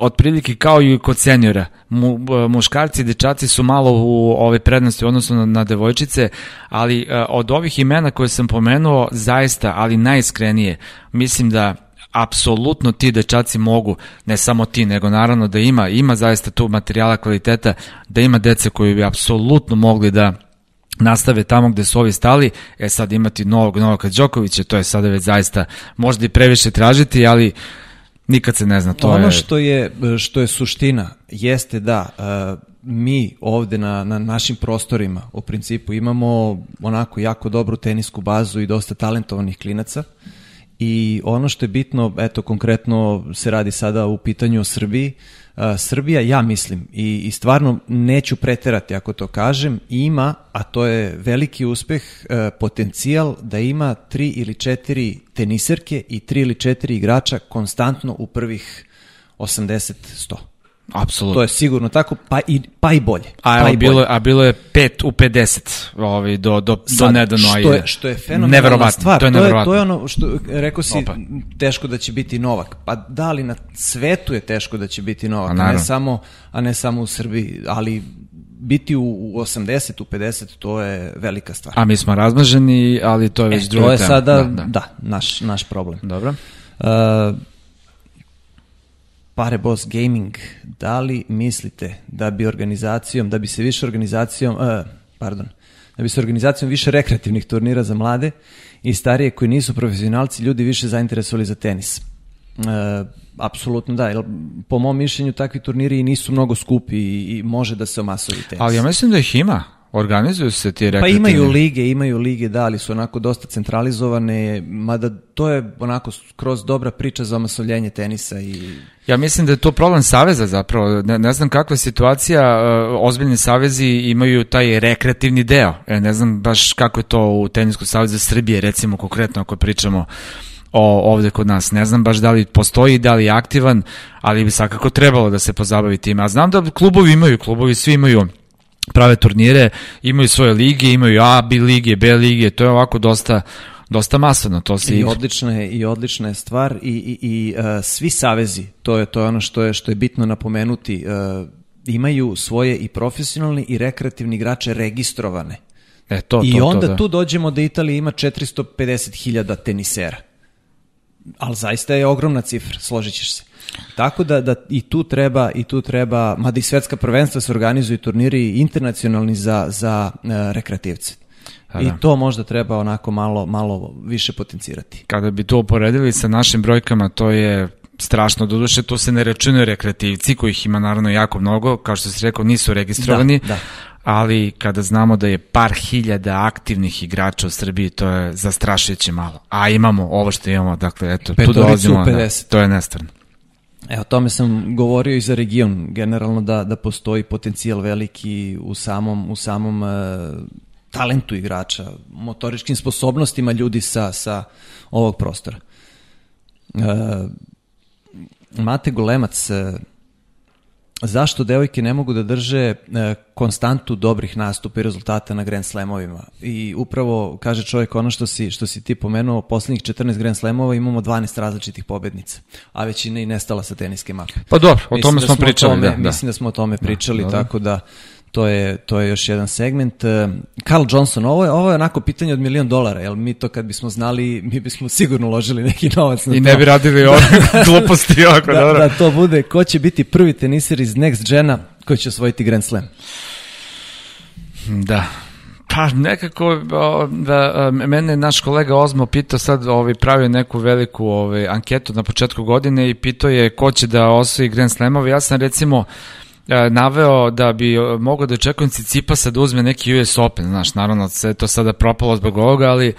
otprilike kao i kod seniora. Mu, muškarci i dečaci su malo u ove prednosti odnosno na, na devojčice, ali uh, od ovih imena koje sam pomenuo, zaista, ali najiskrenije, mislim da apsolutno ti dečaci mogu, ne samo ti, nego naravno da ima, ima zaista tu materijala kvaliteta, da ima dece koji bi apsolutno mogli da nastave tamo gde su ovi stali, e sad imati novog Novaka Đokovića, to je sada već zaista možda i previše tražiti, ali uh, Nikad se ne zna, to ono je... što je, što je suština jeste da uh, mi ovde na, na našim prostorima u principu imamo onako jako dobru tenisku bazu i dosta talentovanih klinaca i ono što je bitno, eto konkretno se radi sada u pitanju o Srbiji, Srbija, ja mislim, i, i stvarno neću preterati ako to kažem, ima, a to je veliki uspeh, potencijal da ima tri ili četiri teniserke i tri ili četiri igrača konstantno u prvih 80-100. Apsolutno. To je sigurno tako, pa i, pa i bolje. A, pa evo, bilo, a bilo je 5 u 50 ovaj, do, do, Sad, do nedano. Što je, što je fenomenalna stvar. To je, to, je, to je ono što, rekao si, Opa. teško da će biti Novak. Pa da li na svetu je teško da će biti Novak, a, a ne, samo, a ne samo u Srbiji, ali biti u, u 80, u 50, to je velika stvar. A mi smo razmaženi, ali to je već e, druga tema. To je sada, da, da. da, naš, naš problem. Dobro. Uh, Pare Boss Gaming, da li mislite da bi organizacijom, da bi se više organizacijom, uh, pardon, da bi se organizacijom više rekreativnih turnira za mlade i starije koji nisu profesionalci ljudi više zainteresovali za tenis? Uh, apsolutno da, jer po mom mišljenju takvi turniri nisu mnogo skupi i, i može da se omasovi tenis. Ali ja mislim da ih ima. Organizuju se ti rekreativni? Pa imaju lige, imaju lige, da, ali su onako dosta centralizovane, mada to je onako kroz dobra priča za omasovljenje tenisa i... Ja mislim da je to problem saveza zapravo, ne, ne znam kakva je situacija, uh, ozbiljni savezi imaju taj rekreativni deo, e, ne znam baš kako je to u Teniskom savezu Srbije, recimo konkretno ako pričamo o, ovde kod nas. Ne znam baš da li postoji, da li je aktivan, ali bi svakako trebalo da se pozabavi tim. A znam da klubovi imaju, klubovi svi imaju prave turnire, imaju svoje lige, imaju A, B lige, B lige, to je ovako dosta dosta masovno to se i odlična je i odlična je stvar i i i uh, svi savezi to je to je ono što je što je bitno napomenuti uh, imaju svoje i profesionalni i rekreativni igrače registrovane E, to, I to, onda to, da. tu dođemo da Italija ima 450.000 tenisera. Ali zaista je ogromna cifra, složit ćeš se. Tako da, da i tu treba, i tu treba, mada i svetska prvenstva se organizuju turniri internacionalni za, za uh, rekreativce. I da. to možda treba onako malo, malo više potencirati. Kada bi to uporedili sa našim brojkama, to je strašno. Doduše, to se ne računaju rekreativci, kojih ima naravno jako mnogo, kao što si rekao, nisu registrovani, da, da. ali kada znamo da je par hiljada aktivnih igrača u Srbiji, to je zastrašujuće malo. A imamo ovo što imamo, dakle, eto, tu dolazimo, da, to je nestvarno. Evo, tome sam govorio i za region, generalno da, da postoji potencijal veliki u samom, u samom uh, talentu igrača, motoričkim sposobnostima ljudi sa, sa ovog prostora. Uh, Mate Golemac, uh, zašto devojke ne mogu da drže konstantu dobrih nastupa i rezultata na Grand Slamovima. I upravo kaže čovjek ono što si, što si ti pomenuo, poslednjih 14 Grand Slamova imamo 12 različitih pobednica, a većina i nestala sa teniske mape. Pa dobro, o tome da smo pričali. Tome, da, da. Mislim da smo o tome da, pričali, da, tako da to je, to je još jedan segment. Carl Johnson, ovo je, ovo je onako pitanje od milion dolara, jel mi to kad bismo znali, mi bismo sigurno uložili neki novac na I to. ne bi radili ove gluposti ovako, da, dobro. Da to bude, ko će biti prvi teniser iz Next Gena koji će osvojiti Grand Slam? Da. Pa nekako da mene naš kolega Ozmo pitao sad, ovaj pravio neku veliku ovaj anketu na početku godine i pitao je ko će da osvoji Grand Slamove. Ja sam recimo naveo da bi mogao da očekujem Cicipasa da uzme neki US Open, znaš, naravno sve to sada propalo zbog ovoga, ali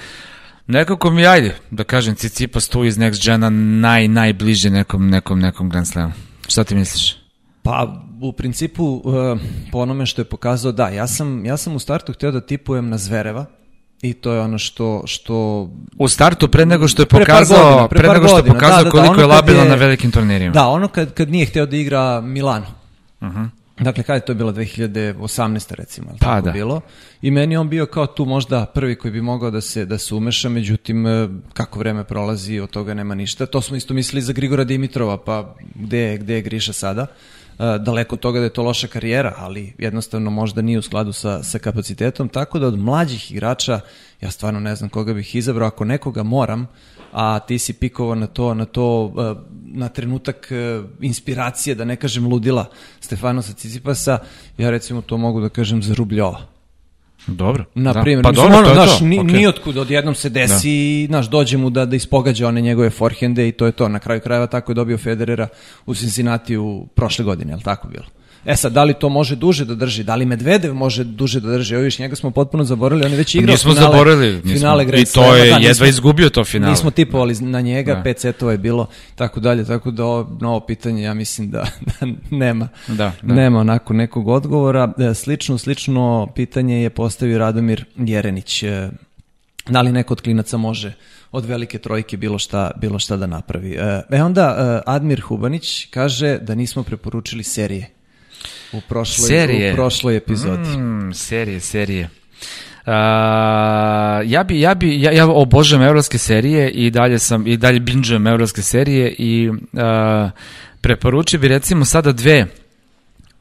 nekako mi ajde, da kažem Cicipas tu iz Next Gena naj, najbliže nekom, nekom, nekom Grand Slamu. Šta ti misliš? Pa, u principu, uh, po onome što je pokazao, da, ja sam, ja sam u startu hteo da tipujem na Zvereva, I to je ono što što u startu pre nego što je pokazao pre, godina, pre, pre nego što je pokazao da, da, da, koliko je labilan na velikim turnirima. Da, ono kad kad nije hteo da igra Milano. Uh -huh. Dakle, kada je to bilo 2018. recimo, pa, tako da. bilo. I meni on bio kao tu možda prvi koji bi mogao da se, da se umeša, međutim, e, kako vreme prolazi, od toga nema ništa. To smo isto mislili za Grigora Dimitrova, pa gde, gde je Griša sada? Daleko od toga da je to loša karijera, ali jednostavno možda nije u skladu sa, sa kapacitetom, tako da od mlađih igrača ja stvarno ne znam koga bih izabrao, ako nekoga moram, a ti si pikovao na to, na to, e, na trenutak e, inspiracije, da ne kažem ludila Stefanosa Cicipasa, ja recimo to mogu da kažem za Rubljova. Dobro. Na da. primjer, pa dobro, ono, to naš, to. Ni, okay. nijotkud odjednom se desi, da. naš, dođe mu da, da ispogađa one njegove forehande i to je to. Na kraju krajeva tako je dobio Federera u Cincinnati u prošle godine, je li tako bilo? E sad, da li to može duže da drži? Da li Medvedev može duže da drži? Evo viš, njega smo potpuno zaboravili, on je već igrao nismo finale, zaboravili, nismo. finale Grand I to je da, jedva nismo, izgubio to finale. Nismo tipovali na njega, da. pet setova je bilo, tako dalje, tako da ovo novo pitanje ja mislim da, da nema, da, da. nema onako nekog odgovora. E, slično, slično pitanje je postavio Radomir Jerenić. E, da li neko od klinaca može od velike trojke bilo šta, bilo šta da napravi. E, e onda Admir Hubanić kaže da nismo preporučili serije u prošloj, serije. U prošloj epizodi. Mm, serije, serije. Uh, ja bi ja bi ja, ja obožavam evropske serije i dalje sam i dalje binđujem evropske serije i uh, preporučio bi recimo sada dve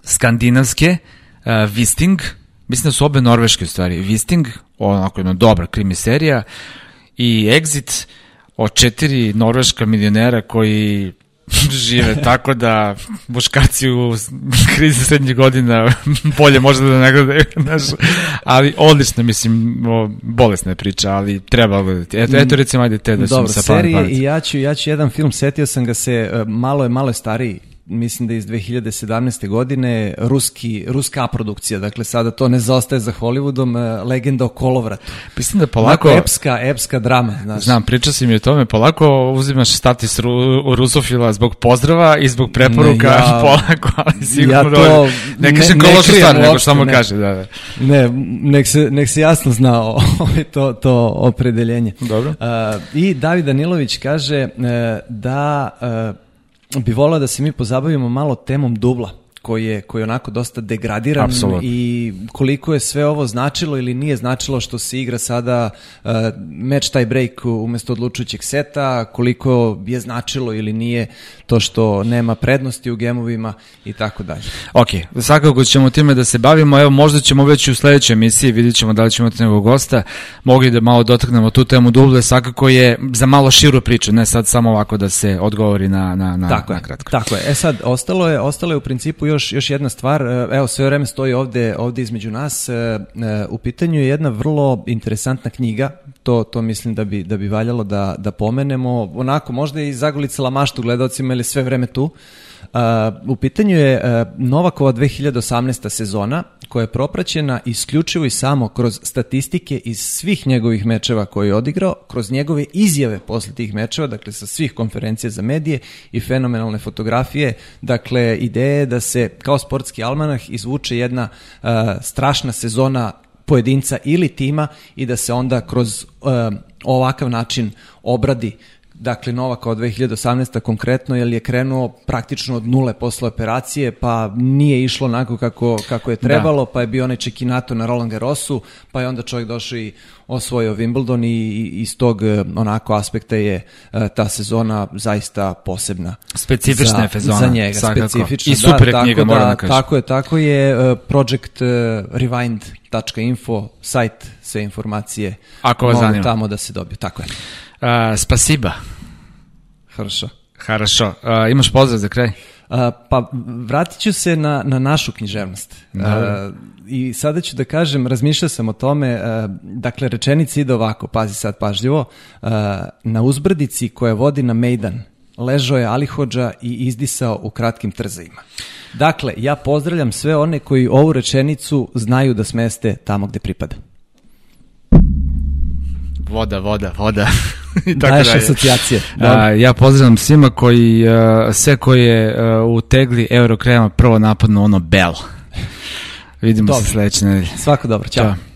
skandinavske uh, Visting mislim da su obe norveške u stvari Visting onako jedna dobra krimi serija i Exit o četiri norveška milionera koji žive, tako da muškarci u krizi srednjih godina bolje možda da ne gledaju, znaš, ali odlično, mislim, bolesna je priča, ali treba gledati. Eto, eto recimo, ajde te da Dobro, sa serije i ja ću, ja ću jedan film, setio sam ga se, e, malo je, malo je stariji, mislim da iz 2017. godine ruski, ruska produkcija, dakle sada to ne zaostaje za Hollywoodom, e, legenda o kolovratu. Mislim da polako... Dakle, epska, epska drama. Znaš. Znam, pričao si mi o tome, polako uzimaš status ru, rusofila zbog pozdrava i zbog preporuka, ne, ja, polako, ali sigurno ja to ne kaže ne, kološu stvar, nego samo ne, kaže. Da, da. Ne, nek se, nek se jasno zna o, to, to opredeljenje. Dobro. Uh, I David Danilović kaže uh, da uh, bi volao da se mi pozabavimo malo temom dubla koji je, koji je onako dosta degradiran Absolut. i koliko je sve ovo značilo ili nije značilo što se igra sada uh, match tie break umesto odlučujućeg seta, koliko je značilo ili nije to što nema prednosti u gemovima i tako dalje. Ok, svakako ćemo time da se bavimo, evo možda ćemo već u sledećoj emisiji, vidit ćemo da li ćemo imati nekog gosta, mogli da malo dotaknemo tu temu duble, svakako je za malo širu priču, ne sad samo ovako da se odgovori na, na, na, tako na je, kratko. Tako je, e sad, ostalo je, ostalo je u principu još, još jedna stvar, e, evo sve vreme stoji ovde, ovde između nas, e, e, u pitanju je jedna vrlo interesantna knjiga, to, to mislim da bi, da bi valjalo da, da pomenemo, onako možda i zagolicala maštu gledalcima ili sve vreme tu, u pitanju je Novakova 2018. sezona koja je propraćena isključivo i samo kroz statistike iz svih njegovih mečeva koje je odigrao, kroz njegove izjave posle tih mečeva, dakle sa svih konferencija za medije i fenomenalne fotografije. Dakle, ideja je da se kao sportski almanah izvuče jedna uh, strašna sezona pojedinca ili tima i da se onda kroz uh, ovakav način obradi dakle Novaka od 2018. konkretno, jer je krenuo praktično od nule posle operacije, pa nije išlo onako kako, kako je trebalo, da. pa je bio onaj čekinato na Roland Garrosu, pa je onda čovjek došao i osvojio Wimbledon i iz tog e, onako aspekta je e, ta sezona zaista posebna. Specifična za, je sezona. Za njega, svakako. specifična. I super da, knjiga, moram da, da kažem. Tako je, tako je. E, Project Rewind.info, sajt, sve informacije Ako vas zanima. tamo da se dobiju. Tako je. Uh, spasiba. Хорошо. Хорошо. Uh, imaš pozdrav za kraj? Uh, pa vratit ću se na, na našu književnost. Uh, I sada ću da kažem, razmišljao sam o tome, uh, dakle rečenica ide ovako, pazi sad pažljivo, uh, na uzbrdici koja vodi na Mejdan ležao je Alihođa i izdisao u kratkim trzajima. Dakle, ja pozdravljam sve one koji ovu rečenicu znaju da smeste tamo gde pripada voda, voda, voda. I tako Daješ asocijacije. A, ja pozdravljam svima koji, uh, sve koji je uh, u tegli Eurokrema prvo napadno ono belo. Vidimo dobro. se sledeće nedelje. Svako dobro, čao. čao.